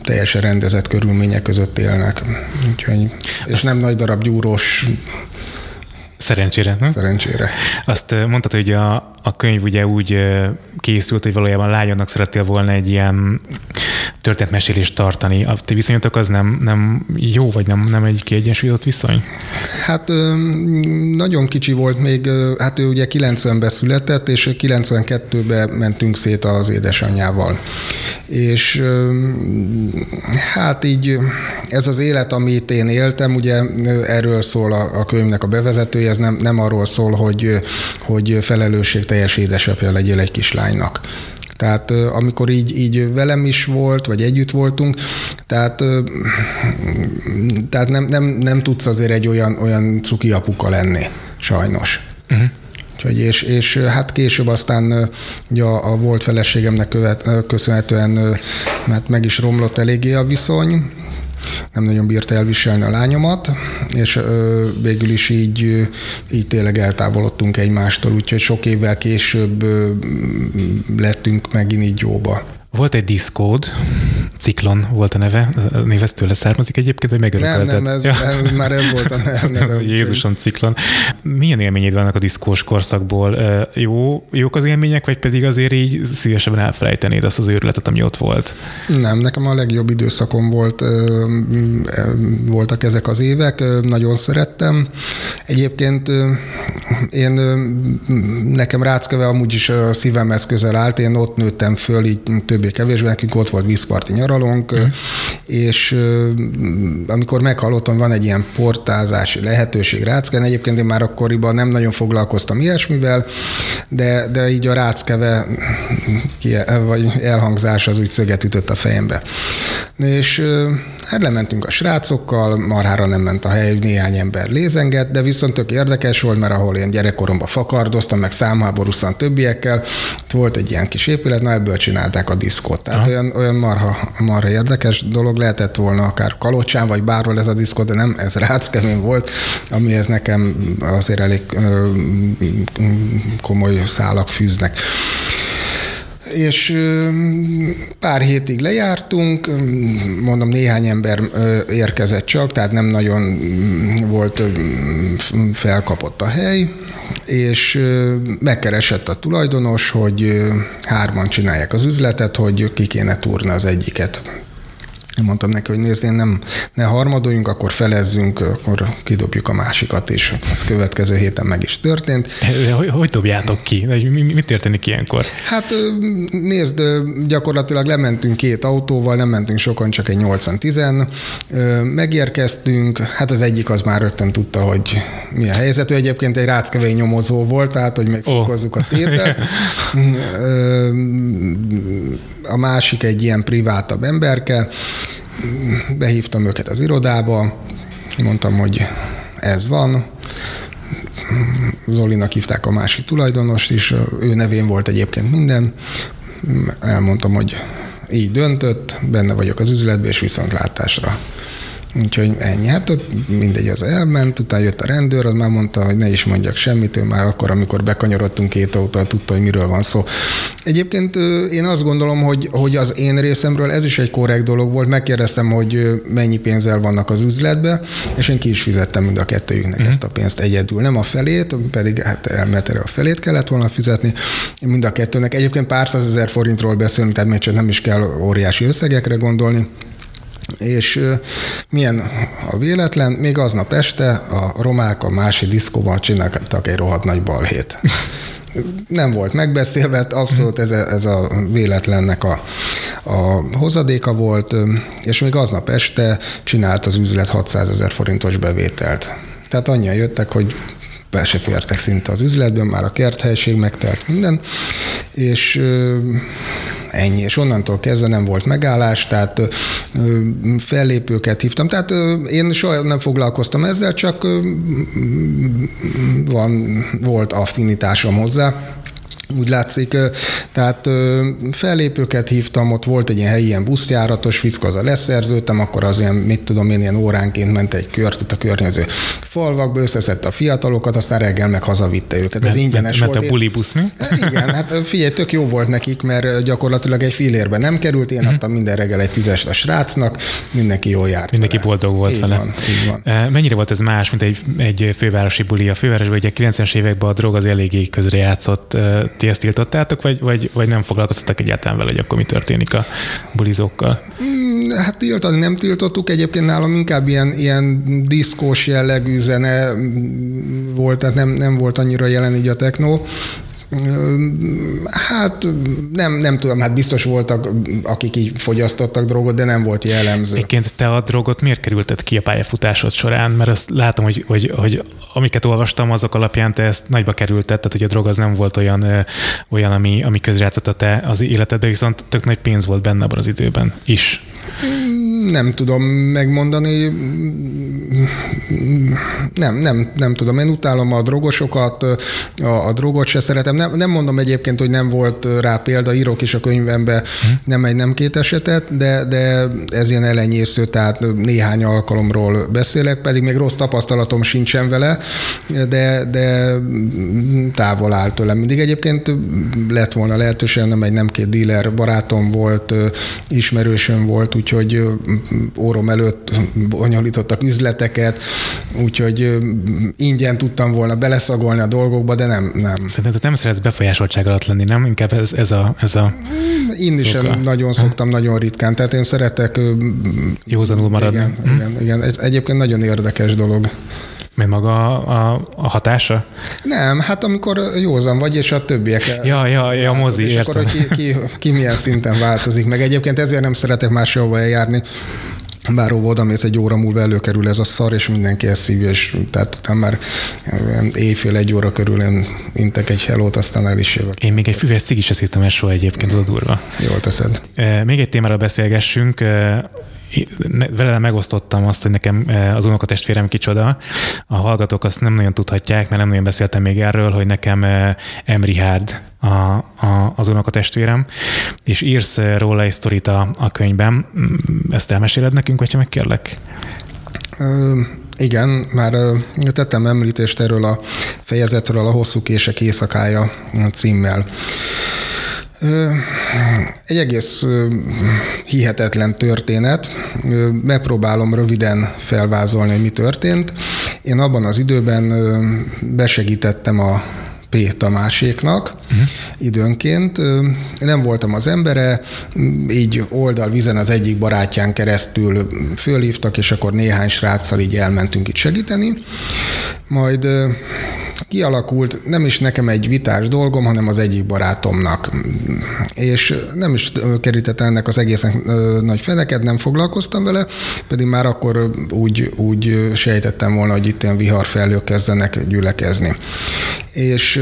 Teljesen rendezett körülmények között élnek. Úgyhogy, és Azt nem nagy darab gyúrós Szerencsére, nem? Szerencsére. Azt mondtad, hogy a, a könyv ugye úgy készült, hogy valójában lányodnak szerettél volna egy ilyen történetmesélést tartani. A ti viszonyotok az nem, nem jó, vagy nem, nem egy kiegyensúlyozott viszony? Hát nagyon kicsi volt még, hát ő ugye 90-ben született, és 92-ben mentünk szét az édesanyjával. És hát így ez az élet, amit én éltem, ugye erről szól a, a könyvnek a bevezetője, ez nem, nem arról szól, hogy, hogy felelősségteljes édesapja legyél egy kislánynak. Tehát amikor így, így velem is volt, vagy együtt voltunk, tehát, tehát nem, nem, nem tudsz azért egy olyan, olyan cuki apuka lenni, sajnos. Uh-huh. Úgyhogy és, és hát később aztán ugye a, a volt feleségemnek követ, köszönhetően mert meg is romlott eléggé a viszony, nem nagyon bírta elviselni a lányomat, és ö, végül is így, így tényleg eltávolodtunk egymástól, úgyhogy sok évvel később ö, lettünk megint így jóba. Volt egy diszkód, Ciklon volt a neve, a név ez tőle származik egyébként, vagy megörökölted? Nem, nem, ez, ja. már ez volt a neve. Jézusom, Ciklon. Milyen élményed vannak a diszkós korszakból? Jó, jók az élmények, vagy pedig azért így szívesebben elfelejtenéd azt az őrületet, ami ott volt? Nem, nekem a legjobb időszakom volt, voltak ezek az évek, nagyon szerettem. Egyébként én nekem Ráckeve amúgy is a szívemhez közel állt, én ott nőttem föl, így többé-kevésbé, nekünk ott volt vízparti nyaralónk, mm. és amikor meghallottam, van egy ilyen portázási lehetőség Ráckán, egyébként én már akkoriban nem nagyon foglalkoztam ilyesmivel, de, de így a Ráckeve vagy elhangzás az úgy szöget ütött a fejembe. És hát lementünk a srácokkal, marhára nem ment a hely, néhány ember lézengett, de viszont tök érdekes volt, mert ahol én gyerekkoromban fakardoztam, meg számháborúszan többiekkel, ott volt egy ilyen kis épület, na ebből csinálták a diszkot. Tehát olyan, olyan marha, marha érdekes dolog lehetett volna akár Kalocsán, vagy bárhol ez a diszkó, de nem, ez Ráckemény volt, ami ez nekem azért elég ö, komoly szálak fűznek és pár hétig lejártunk, mondom, néhány ember érkezett csak, tehát nem nagyon volt felkapott a hely, és megkeresett a tulajdonos, hogy hárman csinálják az üzletet, hogy ki kéne túrni az egyiket. Mondtam neki, hogy nézd, én nem, ne harmadoljunk, akkor felezzünk, akkor kidobjuk a másikat, és ez következő héten meg is történt. Hogy, hogy dobjátok ki? Mi, mi történik ilyenkor? Hát nézd, gyakorlatilag lementünk két autóval, nem mentünk sokan, csak egy 80-10, megérkeztünk, hát az egyik az már rögtön tudta, hogy mi a helyzet. Ő egyébként egy ráckevény nyomozó volt, tehát hogy megfokozzuk oh. a tétet. A másik egy ilyen privátabb emberke, behívtam őket az irodába, mondtam, hogy ez van, Zolinak hívták a másik tulajdonost is, ő nevén volt egyébként minden. Elmondtam, hogy így döntött, benne vagyok az üzletben, és viszontlátásra. Úgyhogy ennyi. Hát ott mindegy, az elment, utána jött a rendőr, az már mondta, hogy ne is mondjak semmit, ő már akkor, amikor bekanyarodtunk két autóval, tudta, hogy miről van szó. Egyébként én azt gondolom, hogy, hogy az én részemről ez is egy korrekt dolog volt. Megkérdeztem, hogy mennyi pénzzel vannak az üzletbe, és én ki is fizettem mind a kettőjüknek uh-huh. ezt a pénzt egyedül. Nem a felét, pedig hát elméletileg a felét kellett volna fizetni, mind a kettőnek. Egyébként pár százezer forintról beszélünk, tehát még csak nem is kell óriási összegekre gondolni. És milyen a véletlen, még aznap este a romák a másik diszkóban csináltak egy rohadt nagy balhét. Nem volt megbeszélve, abszolút ez a, ez a véletlennek a, a hozadéka volt, és még aznap este csinált az üzlet 600 ezer forintos bevételt. Tehát annyian jöttek, hogy be se fértek szinte az üzletben, már a kerthelyiség megtelt minden, és ennyi. És onnantól kezdve nem volt megállás, tehát fellépőket hívtam. Tehát én soha nem foglalkoztam ezzel, csak van, volt affinitásom hozzá úgy látszik. Tehát fellépőket hívtam, ott volt egy ilyen helyi ilyen buszjáratos fickó, az a leszerződtem, akkor az ilyen, mit tudom én, ilyen óránként ment egy kört itt a környező falvakba, összeszedte a fiatalokat, aztán reggel meg hazavitte őket. Ez ingyenes mert volt. a buli busz, mi? Igen, hát figyelj, tök jó volt nekik, mert gyakorlatilag egy fillérbe nem került, én uh-huh. adtam minden reggel egy tízes a srácnak, mindenki jól járt. Mindenki vele. boldog volt így vele. Van, így van. Mennyire volt ez más, mint egy, egy fővárosi buli? A fővárosban ugye 90-es években a drog az eléggé közre játszott ti ezt tiltottátok, vagy, vagy, vagy nem foglalkoztatok egyáltalán vele, hogy akkor mi történik a bulizókkal? Mm, hát tiltani nem tiltottuk, egyébként nálam inkább ilyen, ilyen diszkós jellegű zene volt, tehát nem, nem volt annyira jelen így a techno. Hát nem, nem tudom, hát biztos voltak, akik így fogyasztottak drogot, de nem volt jellemző. Egyébként te a drogot miért kerülted ki a pályafutásod során? Mert azt látom, hogy, hogy, hogy amiket olvastam, azok alapján te ezt nagyba kerülted, tehát hogy a drog az nem volt olyan, olyan ami, ami közrejátszott te az életedbe, viszont tök nagy pénz volt benne abban az időben is. Nem tudom megmondani. Nem, nem, nem tudom. Én utálom a drogosokat, a, a drogot se szeretem. Nem, nem mondom egyébként, hogy nem volt rá példa, írok is a könyvembe nem egy, nem két esetet, de, de ez ilyen elenyésző, tehát néhány alkalomról beszélek, pedig még rossz tapasztalatom sincsen vele, de, de távol áll tőlem. Mindig egyébként lett volna lehetőség, nem egy, nem két díler barátom volt, ismerősöm volt, úgyhogy órom előtt bonyolítottak üzleteket, úgyhogy ingyen tudtam volna beleszagolni a dolgokba, de nem. nem. Szerintem nem szeretsz befolyásoltság alatt lenni, nem? Inkább ez, ez a... Ez a én is nagyon szoktam, nagyon ritkán. Tehát én szeretek... Józanul maradni. Igen, hm? igen, igen. Egyébként nagyon érdekes dolog. Mi maga a, a hatása? Nem, hát amikor józan vagy, és a többiek. Ja, ja, ja, a mozi, és értem. akkor, ki, ki, ki, milyen szinten változik. Meg egyébként ezért nem szeretek máshova eljárni, bár oda mész egy óra múlva előkerül ez a szar, és mindenki ezt szívja, és tehát utána már éjfél egy óra körül én intek egy helót, aztán el is jövök. Én még egy füves cigi se szittem el soha egyébként, az a durva. Jól teszed. Még egy témára beszélgessünk vele megosztottam azt, hogy nekem e, az unokatestvérem kicsoda. A hallgatók azt nem nagyon tudhatják, mert nem nagyon beszéltem még erről, hogy nekem Emri e, Hard a, a, az unokatestvérem, és írsz róla egy sztorit a, a könyvben. Mm, ezt elmeséled nekünk, hogyha megkérlek? Ö, igen, már tettem említést erről a fejezetről, a Hosszú Kések éjszakája címmel. Egy egész hihetetlen történet. Megpróbálom röviden felvázolni, hogy mi történt. Én abban az időben besegítettem a P. Tamáséknak uh-huh. időnként. Nem voltam az embere, így oldalvizen az egyik barátján keresztül fölhívtak, és akkor néhány sráccal így elmentünk itt segíteni. Majd kialakult nem is nekem egy vitás dolgom, hanem az egyik barátomnak. És nem is kerített ennek az egészen nagy feneket, nem foglalkoztam vele, pedig már akkor úgy, úgy sejtettem volna, hogy itt ilyen viharfelhők kezdenek gyülekezni. És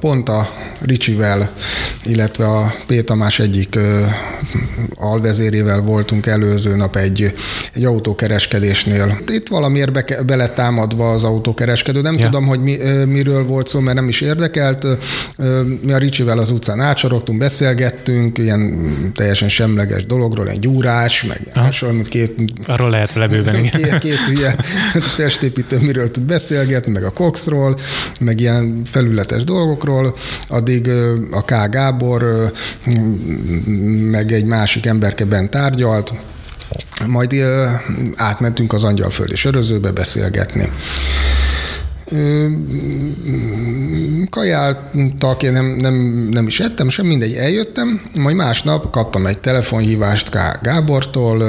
pont a Ricsivel, illetve a P. Tamás egyik ö, alvezérével voltunk előző nap egy, egy autókereskedésnél. Itt valamiért be, bele támadva az autókereskedő. Nem ja. tudom, hogy mi, ö, miről volt szó, mert nem is érdekelt. Ö, mi a Ricsivel az utcán átsorogtunk, beszélgettünk, ilyen teljesen semleges dologról, egy gyúrás, meg hasonló, két... Arról lehet vele bőven, igen. Két, két hülye testépítő, miről tud beszélgetni, meg a Coxról, meg ilyen felületes dolgokról, addig a K. Gábor meg egy másik emberke bent tárgyalt, majd átmentünk az Angyalföldi sörözőbe beszélgetni kajáltak, én nem, nem, nem is ettem, sem mindegy, eljöttem, majd másnap kaptam egy telefonhívást K. Gábortól,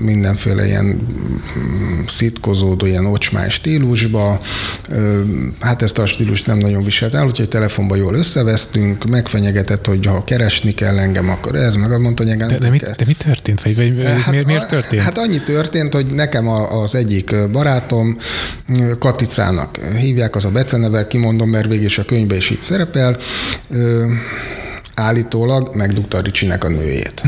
mindenféle ilyen szitkozódó, ilyen ocsmány stílusba. Hát ezt a stílust nem nagyon viselt el, úgyhogy telefonban jól összevesztünk, megfenyegetett, hogy ha keresni kell engem, akkor ez, meg mondta, hogy engem de, de, mit, de mi történt? Vagy, vagy hát, miért, miért történt? Hát annyi történt, hogy nekem az egyik barátom, Katicának hívják, az a beceneve, kimondom, mert végig a könyvben is így szerepel, állítólag megdugta Ricsinek a nőjét.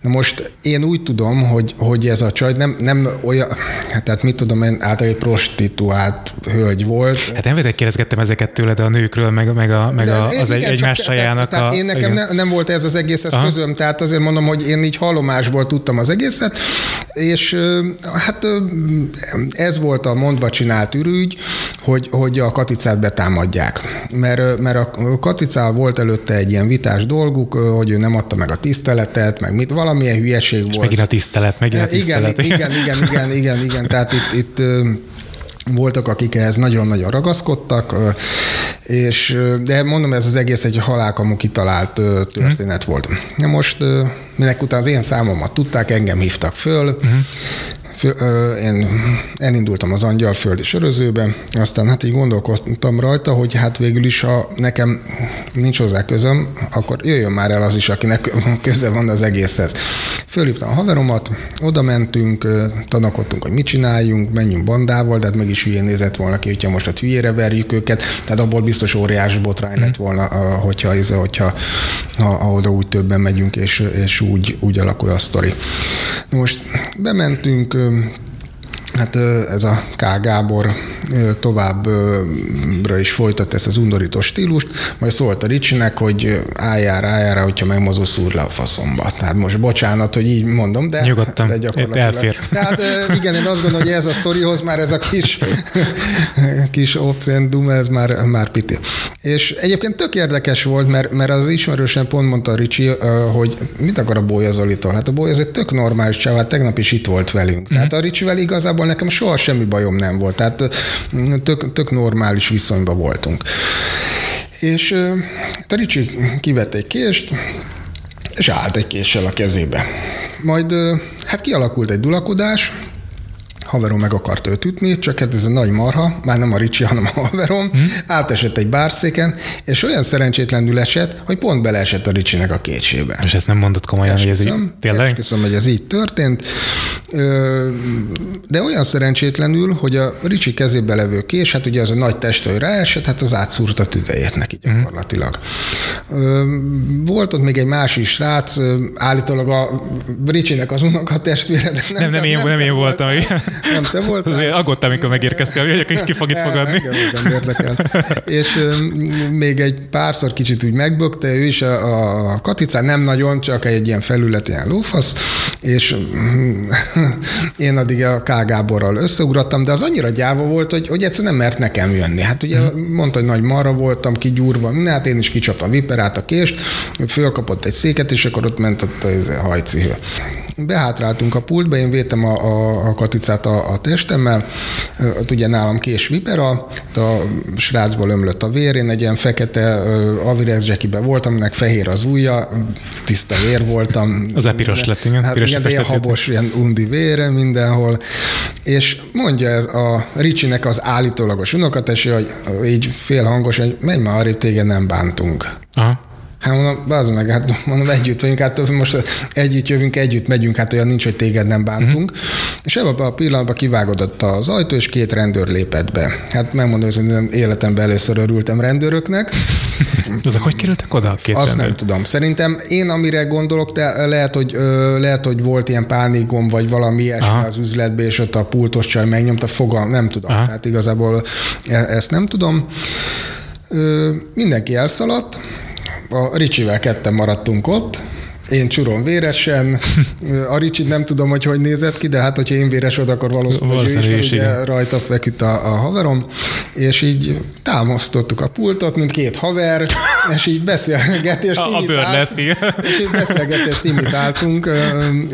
Na most én úgy tudom, hogy, hogy ez a csaj nem, nem olyan, hát tehát mit tudom én, általában egy prostituált hölgy volt. Hát nem vedek kérdezgettem ezeket tőled a nőkről, meg, meg, a, meg a, az igen, egy, más csajának. Tehát, tehát én nekem ne, nem volt ez az egész ez közöm, tehát azért mondom, hogy én így hallomásból tudtam az egészet, és hát ez volt a mondva csinált ürügy, hogy, hogy a Katicát betámadják. Mert, mert a Katicával volt előtte egy ilyen vitás dolguk, hogy ő nem adta meg a tiszteletet, meg mit, valamilyen hülyeség és volt. megint a tisztelet, megint a tisztelet. Igen, igen, igen, igen, igen, igen. Tehát itt, itt voltak, akik ehhez nagyon-nagyon ragaszkodtak, és, de mondom, ez az egész egy halálkamú kitalált történet hmm. volt. Na most, minek után az én számomat tudták, engem hívtak föl, hmm én elindultam az Angyalföldi sörözőbe, aztán hát így gondolkodtam rajta, hogy hát végül is, ha nekem nincs hozzá közöm, akkor jöjjön már el az is, akinek köze van az egészhez. Fölhívtam a haveromat, oda mentünk, tanakodtunk, hogy mit csináljunk, menjünk bandával, de hát meg is hülyén nézett volna ki, hogyha most a hülyére verjük őket, tehát abból biztos óriás botrány lett volna, hogyha, hogyha ha, ha oda úgy többen megyünk, és, és úgy, úgy alakul a sztori. Most bementünk, Um. Hát ez a K. Gábor továbbra is folytat ezt az undorító stílust, majd szólt a Ricsinek, hogy álljál, álljál, hogyha megmozul, szúr le a faszomba. Tehát most bocsánat, hogy így mondom, de, Nyugodtan, de gyakorlatilag. elfér. Tehát igen, én azt gondolom, hogy ez a sztorihoz már ez a kis, kis opciendum, ez már, már piti. És egyébként tök érdekes volt, mert, mert az ismerősen pont mondta a Ricsi, hogy mit akar a Bója Zolitól? Hát a Bója az egy tök normális hát tegnap is itt volt velünk. Tehát a Ricsivel igazából nekem soha semmi bajom nem volt. Tehát tök, tök normális viszonyban voltunk. És a Ricsi kivett egy kést, és állt egy késsel a kezébe. Majd hát kialakult egy dulakodás, haverom meg akart őt ütni, csak hát ez a nagy marha, már nem a Ricsi, hanem a haverom, hmm. átesett egy bárszéken, és olyan szerencsétlenül esett, hogy pont beleesett a Ricsinek a kétsébe. És ezt nem mondott komolyan, hogy ez így tényleg? Esküszöm, hogy ez így történt, de olyan szerencsétlenül, hogy a Ricsi kezébe levő kés, hát ugye az a nagy testőr ráesett, hát az átszúrta a tüdejét neki hmm. gyakorlatilag. Hmm. Volt ott még egy másik srác, állítólag a Ricsinek az unokatestvére, de nem, nem, nem, én, nem, nem én voltam. Nem te voltál? Azért aggódtam, amikor megérkeztél, hogy hogy ki fog itt fogadni. Engem érdekel. És még egy párszor kicsit úgy megbökte, ő is a, a Katicán nem nagyon, csak egy ilyen felület, ilyen lófasz, és én addig a K. Gáborral összeugrattam, de az annyira gyáva volt, hogy, hogy egyszerűen nem mert nekem jönni. Hát ugye hmm. mondta, hogy nagy marra voltam, kigyúrva, minden, hát én is kicsaptam viperát, a kést, fölkapott egy széket, és akkor ott ment ott a hajcihő. Behátráltunk a pultba, én vétem a, a, a katicát a, a testemmel, ott ugye nálam kés vipera, a srácból ömlött a vér, én egy ilyen fekete Avirex jackibe voltam, aminek fehér az ujja, tiszta vér voltam. Az epiros lett, igen. Hát igen, ilyen habos, ilyen undi vére mindenhol. És mondja ez a Ricsinek az állítólagos unokatesi, hogy így félhangos, hogy menj már arra, téged nem bántunk. Aha. Hát mondom, bázom meg, hát mondom, együtt vagyunk, hát most együtt jövünk, együtt megyünk, hát olyan nincs, hogy téged nem bántunk. Uh-huh. És ebben a pillanatban kivágodott az ajtó, és két rendőr lépett be. Hát megmondom, hogy nem életemben először örültem rendőröknek. Azok hogy kerültek oda a két Azt rendőr? nem tudom. Szerintem én, amire gondolok, de lehet, hogy, lehet, hogy volt ilyen pánikom, vagy valami ilyesmi Aha. az üzletbe, és ott a pultos csaj megnyomta, fogal, nem tudom. Aha. Tehát igazából e- ezt nem tudom. Mindenki elszaladt, a Ricsivel ketten maradtunk ott, én csurom véresen, a Ricsit nem tudom, hogy hogy nézett ki, de hát, hogyha én véres vagy, akkor valószínűleg valószínűleg ő is, mert ugye rajta feküdt a, a haverom, és így támasztottuk a pultot, mint két haver, és így beszélgetést a, a lesz, és így beszélgetést imitáltunk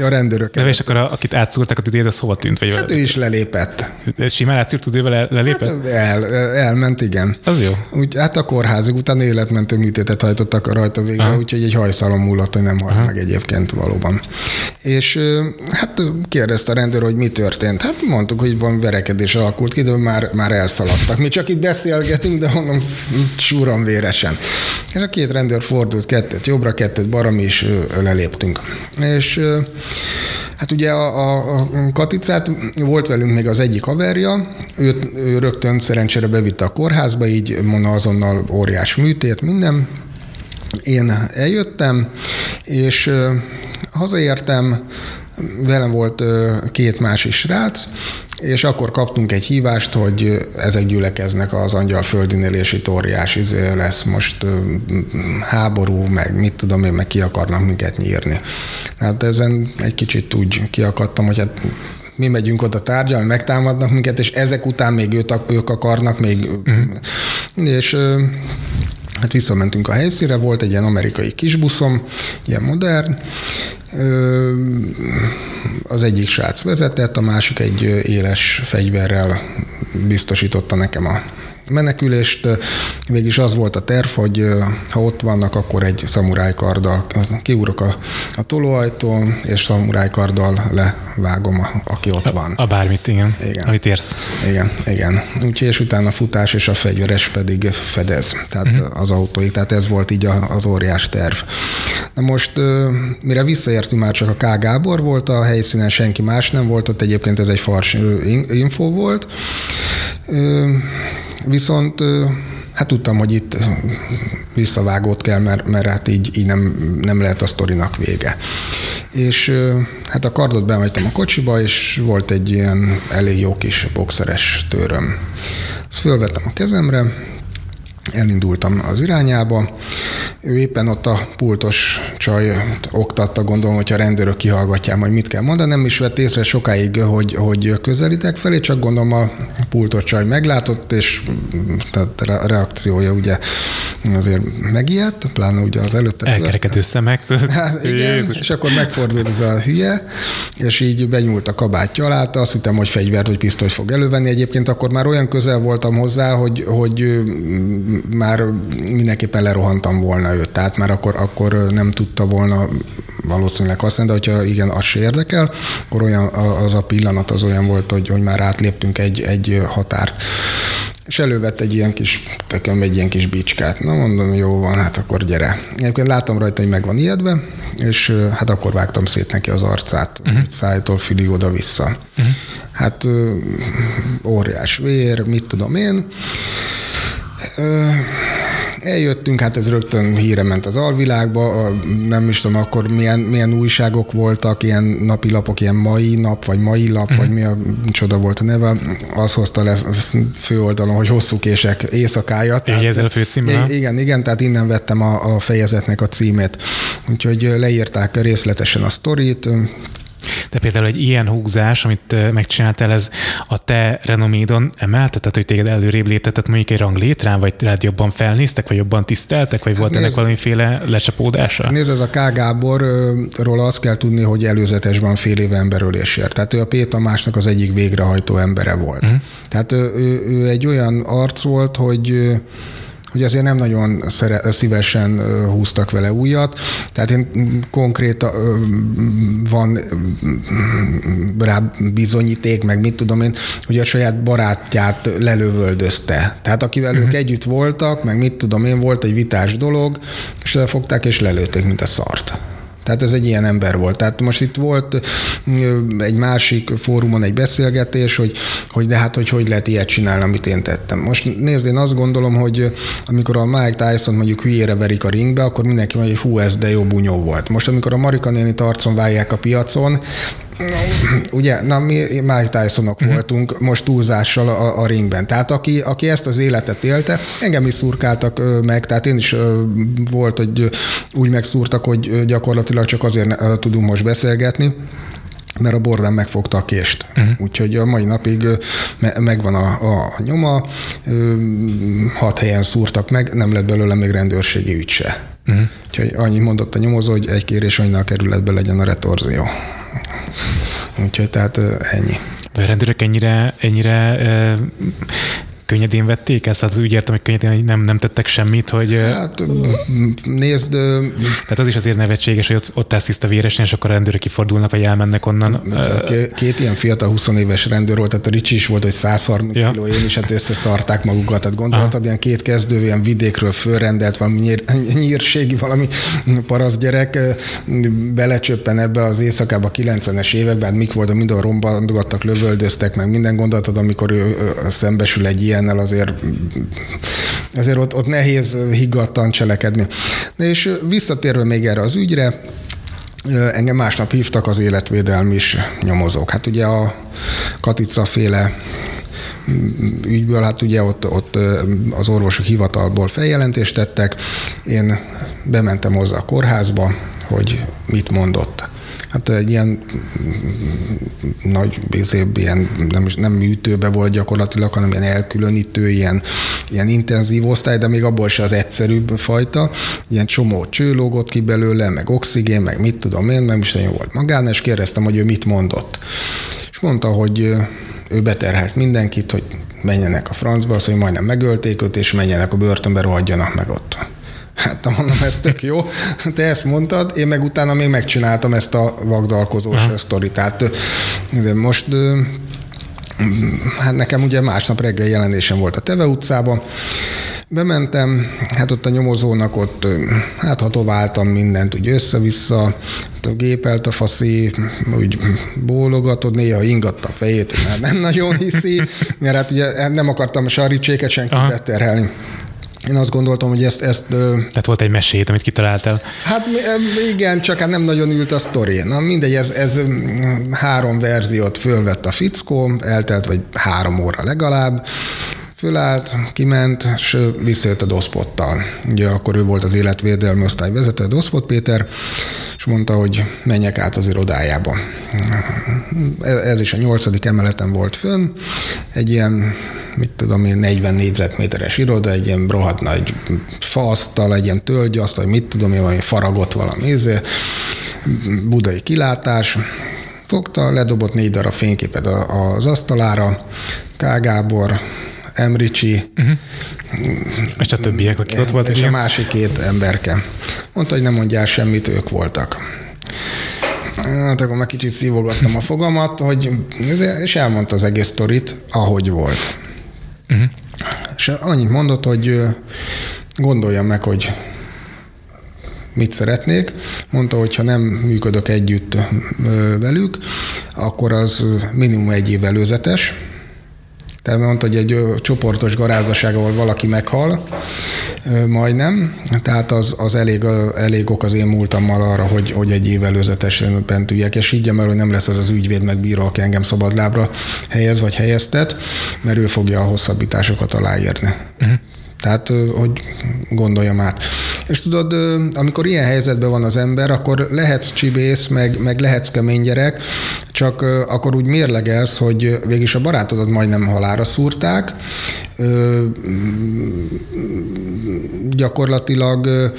a rendőrökkel. De és akkor a, akit átszúrtak a tüdét, az hova tűnt? Vagy hát ő is lelépett. Ez simán átszúrt tüdővel lelépett? Hát el, elment, igen. Az jó. Úgy, hát a kórházig utána életmentő műtétet hajtottak rajta végre, úgyhogy egy hajszalom múlott, hogy nem halt meg egyébként valóban. És hát kérdezte a rendőr, hogy mi történt. Hát mondtuk, hogy van verekedés alakult ki, de már, már elszaladtak. Mi csak itt beszélgetünk, de mondom, súran véresen. És a két rendőr fordult, kettőt jobbra, kettőt balra, mi is leléptünk. És Hát ugye a, a, Katicát volt velünk még az egyik haverja, őt ő rögtön szerencsére bevitte a kórházba, így mondta azonnal óriás műtét, minden, én eljöttem, és hazaértem, velem volt két másik srác, és akkor kaptunk egy hívást, hogy ezek gyülekeznek az angyal földinél, és itt óriás izé lesz most háború, meg mit tudom én, meg ki akarnak minket nyírni. Hát ezen egy kicsit úgy kiakadtam, hogy hát mi megyünk oda tárgyalni, megtámadnak minket, és ezek után még őt, ők akarnak még, uh-huh. és Hát visszamentünk a helyszínre, volt egy ilyen amerikai kisbuszom, ilyen modern, az egyik srác vezetett, a másik egy éles fegyverrel biztosította nekem a menekülést. Végig az volt a terv, hogy ha ott vannak, akkor egy szamurájkarddal kiúrok a, a tolóajtón, és szamurájkarddal levágom, a, aki ott van. A, a bármit, igen. igen. Amit érsz. Igen, igen. Úgyhogy és utána a futás és a fegyveres pedig fedez, tehát uh-huh. az autóig. Tehát ez volt így az óriás terv. Na most, mire visszaértünk, már csak a K. Gábor volt a helyszínen, senki más nem volt, ott egyébként ez egy fars info volt. Viszont hát tudtam, hogy itt visszavágót kell, mert, mert hát így, így nem, nem lehet a sztorinak vége. És hát a kardot bementem a kocsiba, és volt egy ilyen elég jó kis boxeres tőröm. Ezt fölvettem a kezemre, elindultam az irányába. Ő éppen ott a pultos csaj oktatta, gondolom, hogy a rendőrök kihallgatják, hogy mit kell mondani. Nem is vett észre sokáig, hogy, hogy közelítek felé, csak gondolom a pultos csaj meglátott, és tehát a reakciója ugye azért megijedt, pláne ugye az előtte. Elkerekedő szemek. Hát, igen, Jézus. és akkor megfordult ez a hülye, és így benyúlt a kabátja alá, azt hittem, hogy fegyvert vagy pisztolyt fog elővenni. Egyébként akkor már olyan közel voltam hozzá, hogy, hogy már mindenképpen lerohantam volna őt, tehát már akkor, akkor nem tudta volna valószínűleg használni, de hogyha igen, az se érdekel, akkor olyan, az a pillanat az olyan volt, hogy, hogy már átléptünk egy, egy határt. És elővett egy ilyen kis, tököm egy ilyen kis bicskát. Na mondom, jó van, hát akkor gyere. Egyébként láttam rajta, hogy meg van ijedve, és hát akkor vágtam szét neki az arcát, uh-huh. szájtól fülig oda-vissza. Uh-huh. Hát óriás vér, mit tudom én. Eljöttünk, hát ez rögtön híre ment az alvilágba, nem is tudom akkor milyen, milyen újságok voltak, ilyen napilapok, ilyen mai nap, vagy mai lap, mm. vagy mi a csoda volt a neve, az hozta le főoldalon, hogy hosszú kések éjszakája. Így ezzel a főcímmel? Igen, igen, tehát innen vettem a, a fejezetnek a címét. Úgyhogy leírták részletesen a sztorit, de például egy ilyen húzás, amit megcsináltál, ez a te renomédon emelte, tehát hogy téged előrébb léptetett mondjuk egy ranglétrán, vagy rád jobban felnéztek, vagy jobban tiszteltek, vagy hát volt nézd, ennek valamiféle lecsapódása? Nézd, ez a K. Gáborról azt kell tudni, hogy előzetesben fél éve emberölésért. Tehát ő a P. Tamásnak az egyik végrehajtó embere volt. Uh-huh. Tehát ő, ő, ő egy olyan arc volt, hogy hogy azért nem nagyon szere, szívesen húztak vele újat. Tehát én konkrét van rá bizonyíték, meg mit tudom én, hogy a saját barátját lelövöldözte. Tehát akivel uh-huh. ők mhm. együtt voltak, meg mit tudom én, volt egy vitás dolog, és lefogták és lelőtték, mint a szart. Tehát ez egy ilyen ember volt. Tehát most itt volt egy másik fórumon egy beszélgetés, hogy, hogy de hát, hogy hogy lehet ilyet csinálni, amit én tettem. Most nézd, én azt gondolom, hogy amikor a Mike Tyson mondjuk hülyére verik a ringbe, akkor mindenki mondja, hogy hú, ez de jó bunyó volt. Most amikor a Marika néni arcon válják a piacon, ugye, na mi Mike Tysonok uh-huh. voltunk most túlzással a, a ringben. Tehát aki, aki ezt az életet élte, engem is szurkáltak meg, tehát én is volt, hogy úgy megszúrtak, hogy gyakorlatilag csak azért tudunk most beszélgetni, mert a bordán megfogta a kést. Uh-huh. Úgyhogy a mai napig me- megvan a, a nyoma, hat helyen szúrtak meg, nem lett belőle még rendőrségi ügy se. Uh-huh. Úgyhogy annyit mondott a nyomozó, hogy egy kérés, hogy a kerületbe legyen a retorzió. Úgyhogy tehát ennyi. De rendőrök ennyire, ennyire könnyedén vették ezt? Tehát úgy értem, hogy könnyedén nem, nem tettek semmit, hogy... Hát nézd... Tehát az is azért nevetséges, hogy ott, ott állsz tiszta véresen, és akkor a rendőrök kifordulnak, vagy elmennek onnan. Két, két ilyen fiatal 20 éves rendőr volt, tehát a Ricsi is volt, hogy 130 ja. kiló, én is, hát összeszarták magukat. Tehát gondolhatod, ilyen két kezdő, ilyen vidékről fölrendelt valami nyír, nyírségi, valami parasz gyerek belecsöppen ebbe az éjszakába 90-es években, hát mik volt, mindenhol rombandogattak, lövöldöztek, meg minden gondolatod, amikor ő szembesül egy ilyen ilyennel azért, azért ott, ott nehéz higgadtan cselekedni. És visszatérve még erre az ügyre, Engem másnap hívtak az életvédelmi is nyomozók. Hát ugye a Katica féle ügyből, hát ugye ott, ott az orvosok hivatalból feljelentést tettek. Én bementem hozzá a kórházba, hogy mit mondott. Hát egy ilyen nagy, bizébb, ilyen nem, nem műtőbe volt gyakorlatilag, hanem ilyen elkülönítő, ilyen, ilyen intenzív osztály, de még abból se az egyszerűbb fajta. Ilyen csomó cső lógott ki belőle, meg oxigén, meg mit tudom én, nem is nagyon volt magán, és kérdeztem, hogy ő mit mondott. És mondta, hogy ő beterhelt mindenkit, hogy menjenek a francba, az, hogy majdnem megölték őt, és menjenek a börtönbe, rohadjanak meg ott. Hát mondom, ez tök jó. Te ezt mondtad, én meg utána még megcsináltam ezt a vagdalkozós Aha. sztorit. Tehát de most hát nekem ugye másnap reggel jelenésem volt a Teve utcában, Bementem, hát ott a nyomozónak ott, hát hatováltam mindent úgy össze-vissza, a gépelt a faszi, úgy bólogatod, néha ingatta a fejét, mert nem nagyon hiszi, mert hát ugye nem akartam a saricséket senki beterhelni. Én azt gondoltam, hogy ezt... ezt Tehát volt egy mesét, amit kitaláltál. Hát igen, csak hát nem nagyon ült a sztori. Na mindegy, ez, ez három verziót fölvett a fickó, eltelt vagy három óra legalább, Fölállt, kiment, és visszajött a doszpottal. Ugye akkor ő volt az életvédelmi osztály vezető, Doszpot Péter, és mondta, hogy menjek át az irodájába. Ez is a nyolcadik emeleten volt fönn, egy ilyen, mit tudom én, 40 négyzetméteres iroda, egy ilyen rohadt nagy faasztal, egy ilyen tölgyasztal, mit tudom én, valami faragott valami ízé, budai kilátás, fogta, ledobott négy darab fényképet az asztalára, K. Gábor, Emricsi, uh-huh. és a többiek, akik ott voltak. És ilyen? a másik két emberke. Mondta, hogy nem mondjál semmit, ők voltak. Hát akkor meg kicsit szívogattam a fogamat, hogy, és elmondta az egész sztorit, ahogy volt. Uh-huh. És annyit mondott, hogy gondoljam meg, hogy mit szeretnék. Mondta, hogy ha nem működök együtt velük, akkor az minimum egy év előzetes, tehát mondta, hogy egy csoportos garázaság, ahol valaki meghal, majdnem, tehát az, az elég, elég ok az én múltammal arra, hogy, hogy egy év előzetesen bent üljek, és így mert hogy nem lesz az az ügyvéd megbíró, aki engem szabadlábra helyez vagy helyeztet, mert ő fogja a hosszabbításokat aláírni. Uh-huh. Tehát, hogy gondoljam át. És tudod, amikor ilyen helyzetben van az ember, akkor lehetsz csibész, meg, meg lehetsz kemény gyerek, csak akkor úgy mérlegelsz, hogy végig a barátodat majdnem halára szúrták, gyakorlatilag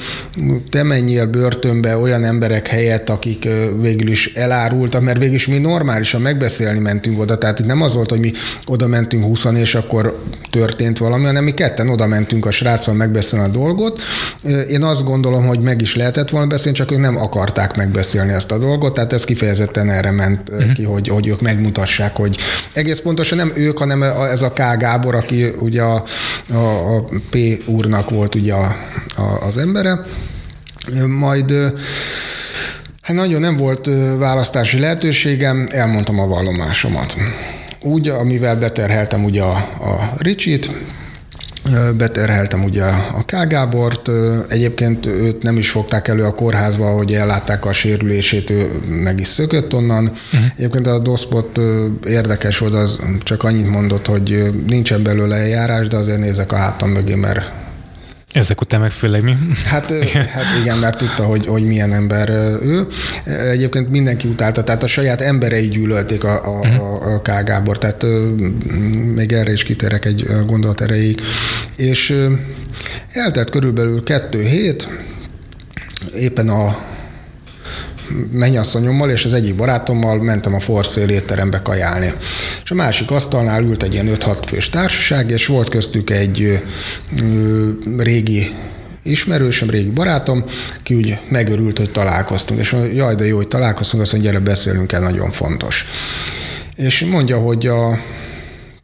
te menjél börtönbe olyan emberek helyett, akik végül is elárultak, mert végül is mi normálisan megbeszélni mentünk oda, tehát itt nem az volt, hogy mi oda mentünk 20 és akkor történt valami, hanem mi ketten oda mentünk a sráccal megbeszélni a dolgot. Én azt gondolom, hogy meg is lehetett volna beszélni, csak ők nem akarták megbeszélni ezt a dolgot, tehát ez kifejezetten erre ment uh-huh. ki, hogy, hogy ők megmutassák, hogy egész pontosan nem ők, hanem ez a K. Gábor, aki ugye a, a, a P úrnak volt ugye a, a, az embere, majd Hát nagyon nem volt választási lehetőségem, elmondtam a vallomásomat. Úgy, amivel beterheltem ugye a, a Ricsit, beterheltem ugye a K. Gábort, egyébként őt nem is fogták elő a kórházba, hogy ellátták a sérülését, ő meg is szökött onnan. Uh-huh. Egyébként a doszpot érdekes volt, az csak annyit mondott, hogy nincsen belőle eljárás, de azért nézek a hátam mögé, mert ezek után meg főleg mi? Hát igen, hát igen mert tudta, hogy, hogy milyen ember ő. Egyébként mindenki utálta, tehát a saját emberei gyűlölték a, a, mhm. a, a K. Gábor, tehát még erre is kitérek egy gondolat erejéig. És eltelt körülbelül kettő hét, éppen a mennyasszonyommal és az egyik barátommal mentem a Forszél étterembe kajálni. És a másik asztalnál ült egy ilyen 5-6 fős társaság, és volt köztük egy ö, régi ismerősöm, régi barátom, ki úgy megörült, hogy találkoztunk. És mondja, jaj, de jó, hogy találkoztunk, azt mondja, gyere, beszélünk el, nagyon fontos. És mondja, hogy a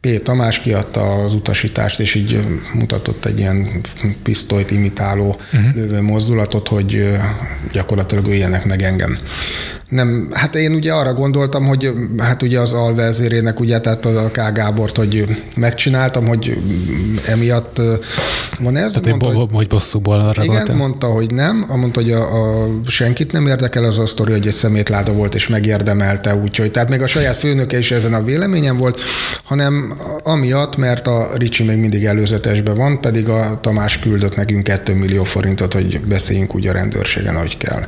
P. Tamás kiadta az utasítást, és így mutatott egy ilyen pisztolyt imitáló uh-huh. lövő mozdulatot, hogy gyakorlatilag öljenek meg engem nem, hát én ugye arra gondoltam, hogy hát ugye az alvezérének ugye, tehát a K. Gábort, hogy megcsináltam, hogy emiatt van ez. Tehát mondta, hogy, hogy bosszúból arra Igen, voltam. mondta, hogy nem, mondta, hogy a, a, senkit nem érdekel az a sztori, hogy egy szemétláda volt és megérdemelte, úgyhogy tehát még a saját főnöke is ezen a véleményen volt, hanem amiatt, mert a Ricsi még mindig előzetesben van, pedig a Tamás küldött nekünk 2 millió forintot, hogy beszéljünk úgy a rendőrségen, ahogy kell.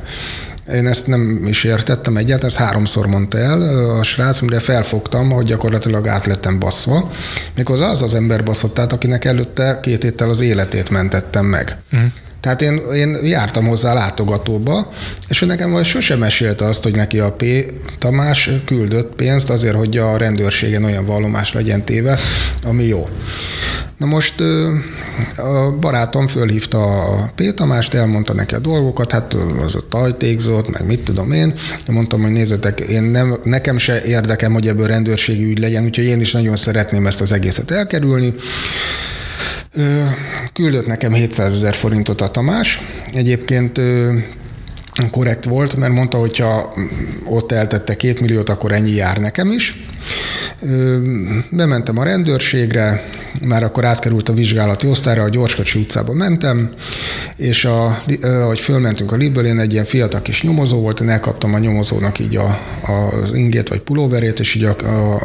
Én ezt nem is értettem egyáltalán, ezt háromszor mondta el a srác, mire felfogtam, hogy gyakorlatilag át lettem baszva. Méghozzá az az ember baszott át, akinek előtte két héttel az életét mentettem meg. Mm. Tehát én, én jártam hozzá látogatóba, és ő nekem vagy sosem mesélte azt, hogy neki a P. Tamás küldött pénzt azért, hogy a rendőrségen olyan vallomás legyen téve, ami jó. Na most a barátom fölhívta a P. Tamást, elmondta neki a dolgokat, hát az a tajtékzott, meg mit tudom. Én mondtam, hogy nézzetek, én nem, nekem se érdekem, hogy ebből rendőrségi ügy legyen, úgyhogy én is nagyon szeretném ezt az egészet elkerülni. Küldött nekem 700 ezer forintot a Tamás. Egyébként korrekt volt, mert mondta, hogy ha ott eltette két milliót, akkor ennyi jár nekem is. Bementem a rendőrségre, már akkor átkerült a vizsgálati osztályra, a Gyorskocsi utcába mentem, és a, ahogy fölmentünk a libből, én egy ilyen fiatal kis nyomozó volt, én elkaptam a nyomozónak így a, az ingét vagy pulóverét, és így, a, a, a,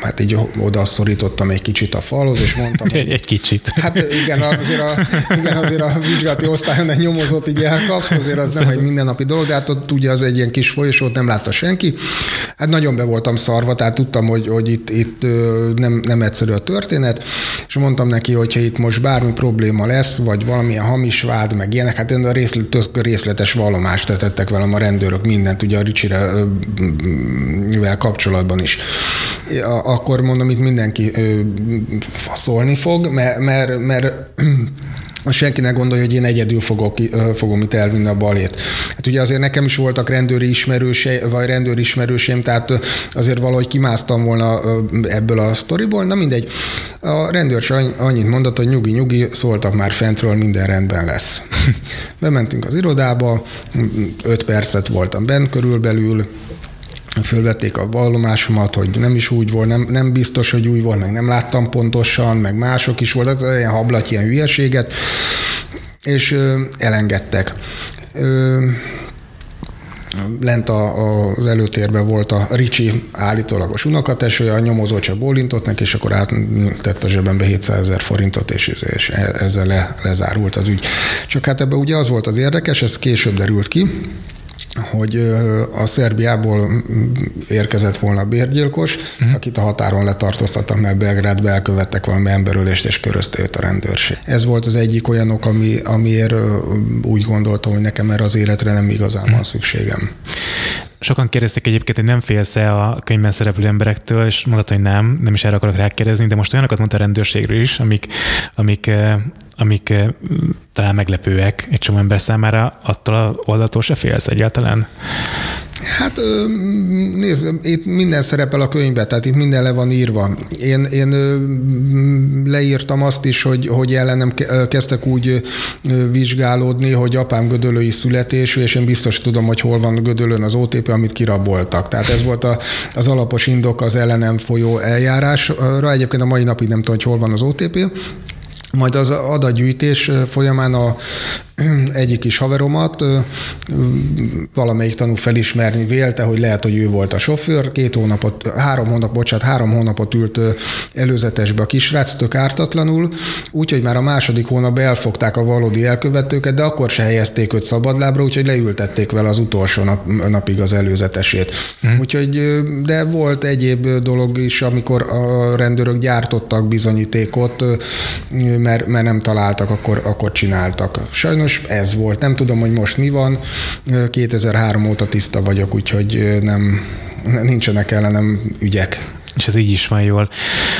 hát így oda szorítottam egy kicsit a falhoz, és mondtam, egy, egy kicsit. Hát igen, azért a, igen, azért a vizsgálati osztályon egy nyomozót így elkapsz, azért az nem egy mindennapi dolog, de hát ott ugye az egy ilyen kis folyosót nem látta senki. Hát nagyon be voltam szarva, tehát tudtam, hogy, hogy itt, itt nem, nem egyszerű a történet, és mondtam neki, hogy ha itt most bármi probléma lesz, vagy valamilyen hamis vád, meg ilyenek, hát én a részlet, részletes vallomást tettek velem a rendőrök, mindent, ugye a Ricsire mivel kapcsolatban is. Akkor mondom, itt mindenki faszolni fog, mert, mert, mert most senki ne gondolja, hogy én egyedül fogok, fogom itt elvinni a balét. Hát ugye azért nekem is voltak rendőri ismerőse, vagy rendőri ismerőseim, tehát azért valahogy kimásztam volna ebből a sztoriból. Na mindegy, a rendőr annyit mondott, hogy nyugi-nyugi, szóltak már fentről, minden rendben lesz. Bementünk az irodába, öt percet voltam bent körülbelül, fölvették a vallomásomat, hogy nem is úgy volt, nem, nem biztos, hogy úgy volt, meg nem láttam pontosan, meg mások is volt, ez ilyen hablat, ilyen hülyeséget, és ö, elengedtek. Ö, lent a, a, az előtérben volt a Ricsi állítólagos unokatesője, a nyomozó csak bólintott neki, és akkor áttett a zsebembe 700 ezer forintot, és, és ezzel le, lezárult az ügy. Csak hát ebben ugye az volt az érdekes, ez később derült ki, hogy a Szerbiából érkezett volna bérgyilkos, uh-huh. akit a határon letartóztattak, mert Belgrádba elkövettek valami emberölést, és körözte őt a rendőrség. Ez volt az egyik olyan ok, ami, amiért úgy gondoltam, hogy nekem erre az életre nem igazán uh-huh. van szükségem. Sokan kérdezték egyébként, hogy nem félsz-e a könyvben szereplő emberektől, és mondod, hogy nem, nem is erre akarok rákérdezni, de most olyanokat mondta a rendőrségről is, amik, amik, amik talán meglepőek egy csomó ember számára, attól a oldaltól se félsz egyáltalán? Hát nézd, itt minden szerepel a könyvben, tehát itt minden le van írva. Én, én leírtam azt is, hogy, hogy ellenem kezdtek úgy vizsgálódni, hogy apám gödölői születésű, és én biztos tudom, hogy hol van gödölön az OTP, amit kiraboltak. Tehát ez volt a, az alapos indok az ellenem folyó eljárásra. Egyébként a mai napig nem tudom, hogy hol van az OTP. Majd az adatgyűjtés folyamán a egyik is haveromat valamelyik tanú felismerni vélte, hogy lehet, hogy ő volt a sofőr. Két hónapot, három hónap, bocsánat, három hónapot ült előzetesbe a kisrác, tök ártatlanul, úgyhogy már a második hónap elfogták a valódi elkövetőket, de akkor se helyezték őt szabadlábra, úgyhogy leültették vele az utolsó nap, napig az előzetesét. Hmm. Úgyhogy, de volt egyéb dolog is, amikor a rendőrök gyártottak bizonyítékot, mert, mert nem találtak, akkor, akkor csináltak. Sajnos ez volt. Nem tudom, hogy most mi van. 2003 óta tiszta vagyok, úgyhogy nem, nincsenek ellenem ügyek. És ez így is van jól.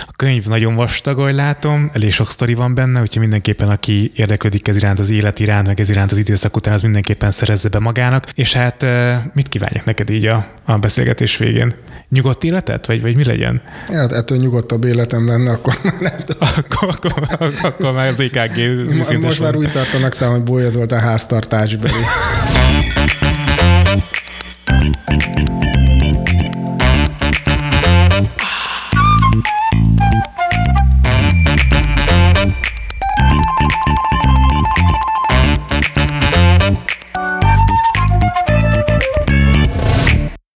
A könyv nagyon vastag, ahogy látom, elég sok sztori van benne, úgyhogy mindenképpen, aki érdeklődik ez iránt, az élet iránt, meg ez iránt az időszak után, az mindenképpen szerezze be magának. És hát mit kívánjak neked így a, a beszélgetés végén? Nyugodt életet, vagy, vagy mi legyen? Hát ettől nyugodtabb életem lenne, akkor már nem tudom. akkor, akkor, akkor már az EKG Most van. már úgy tartanak szám, hogy Bolya Zoltán háztartásbeli.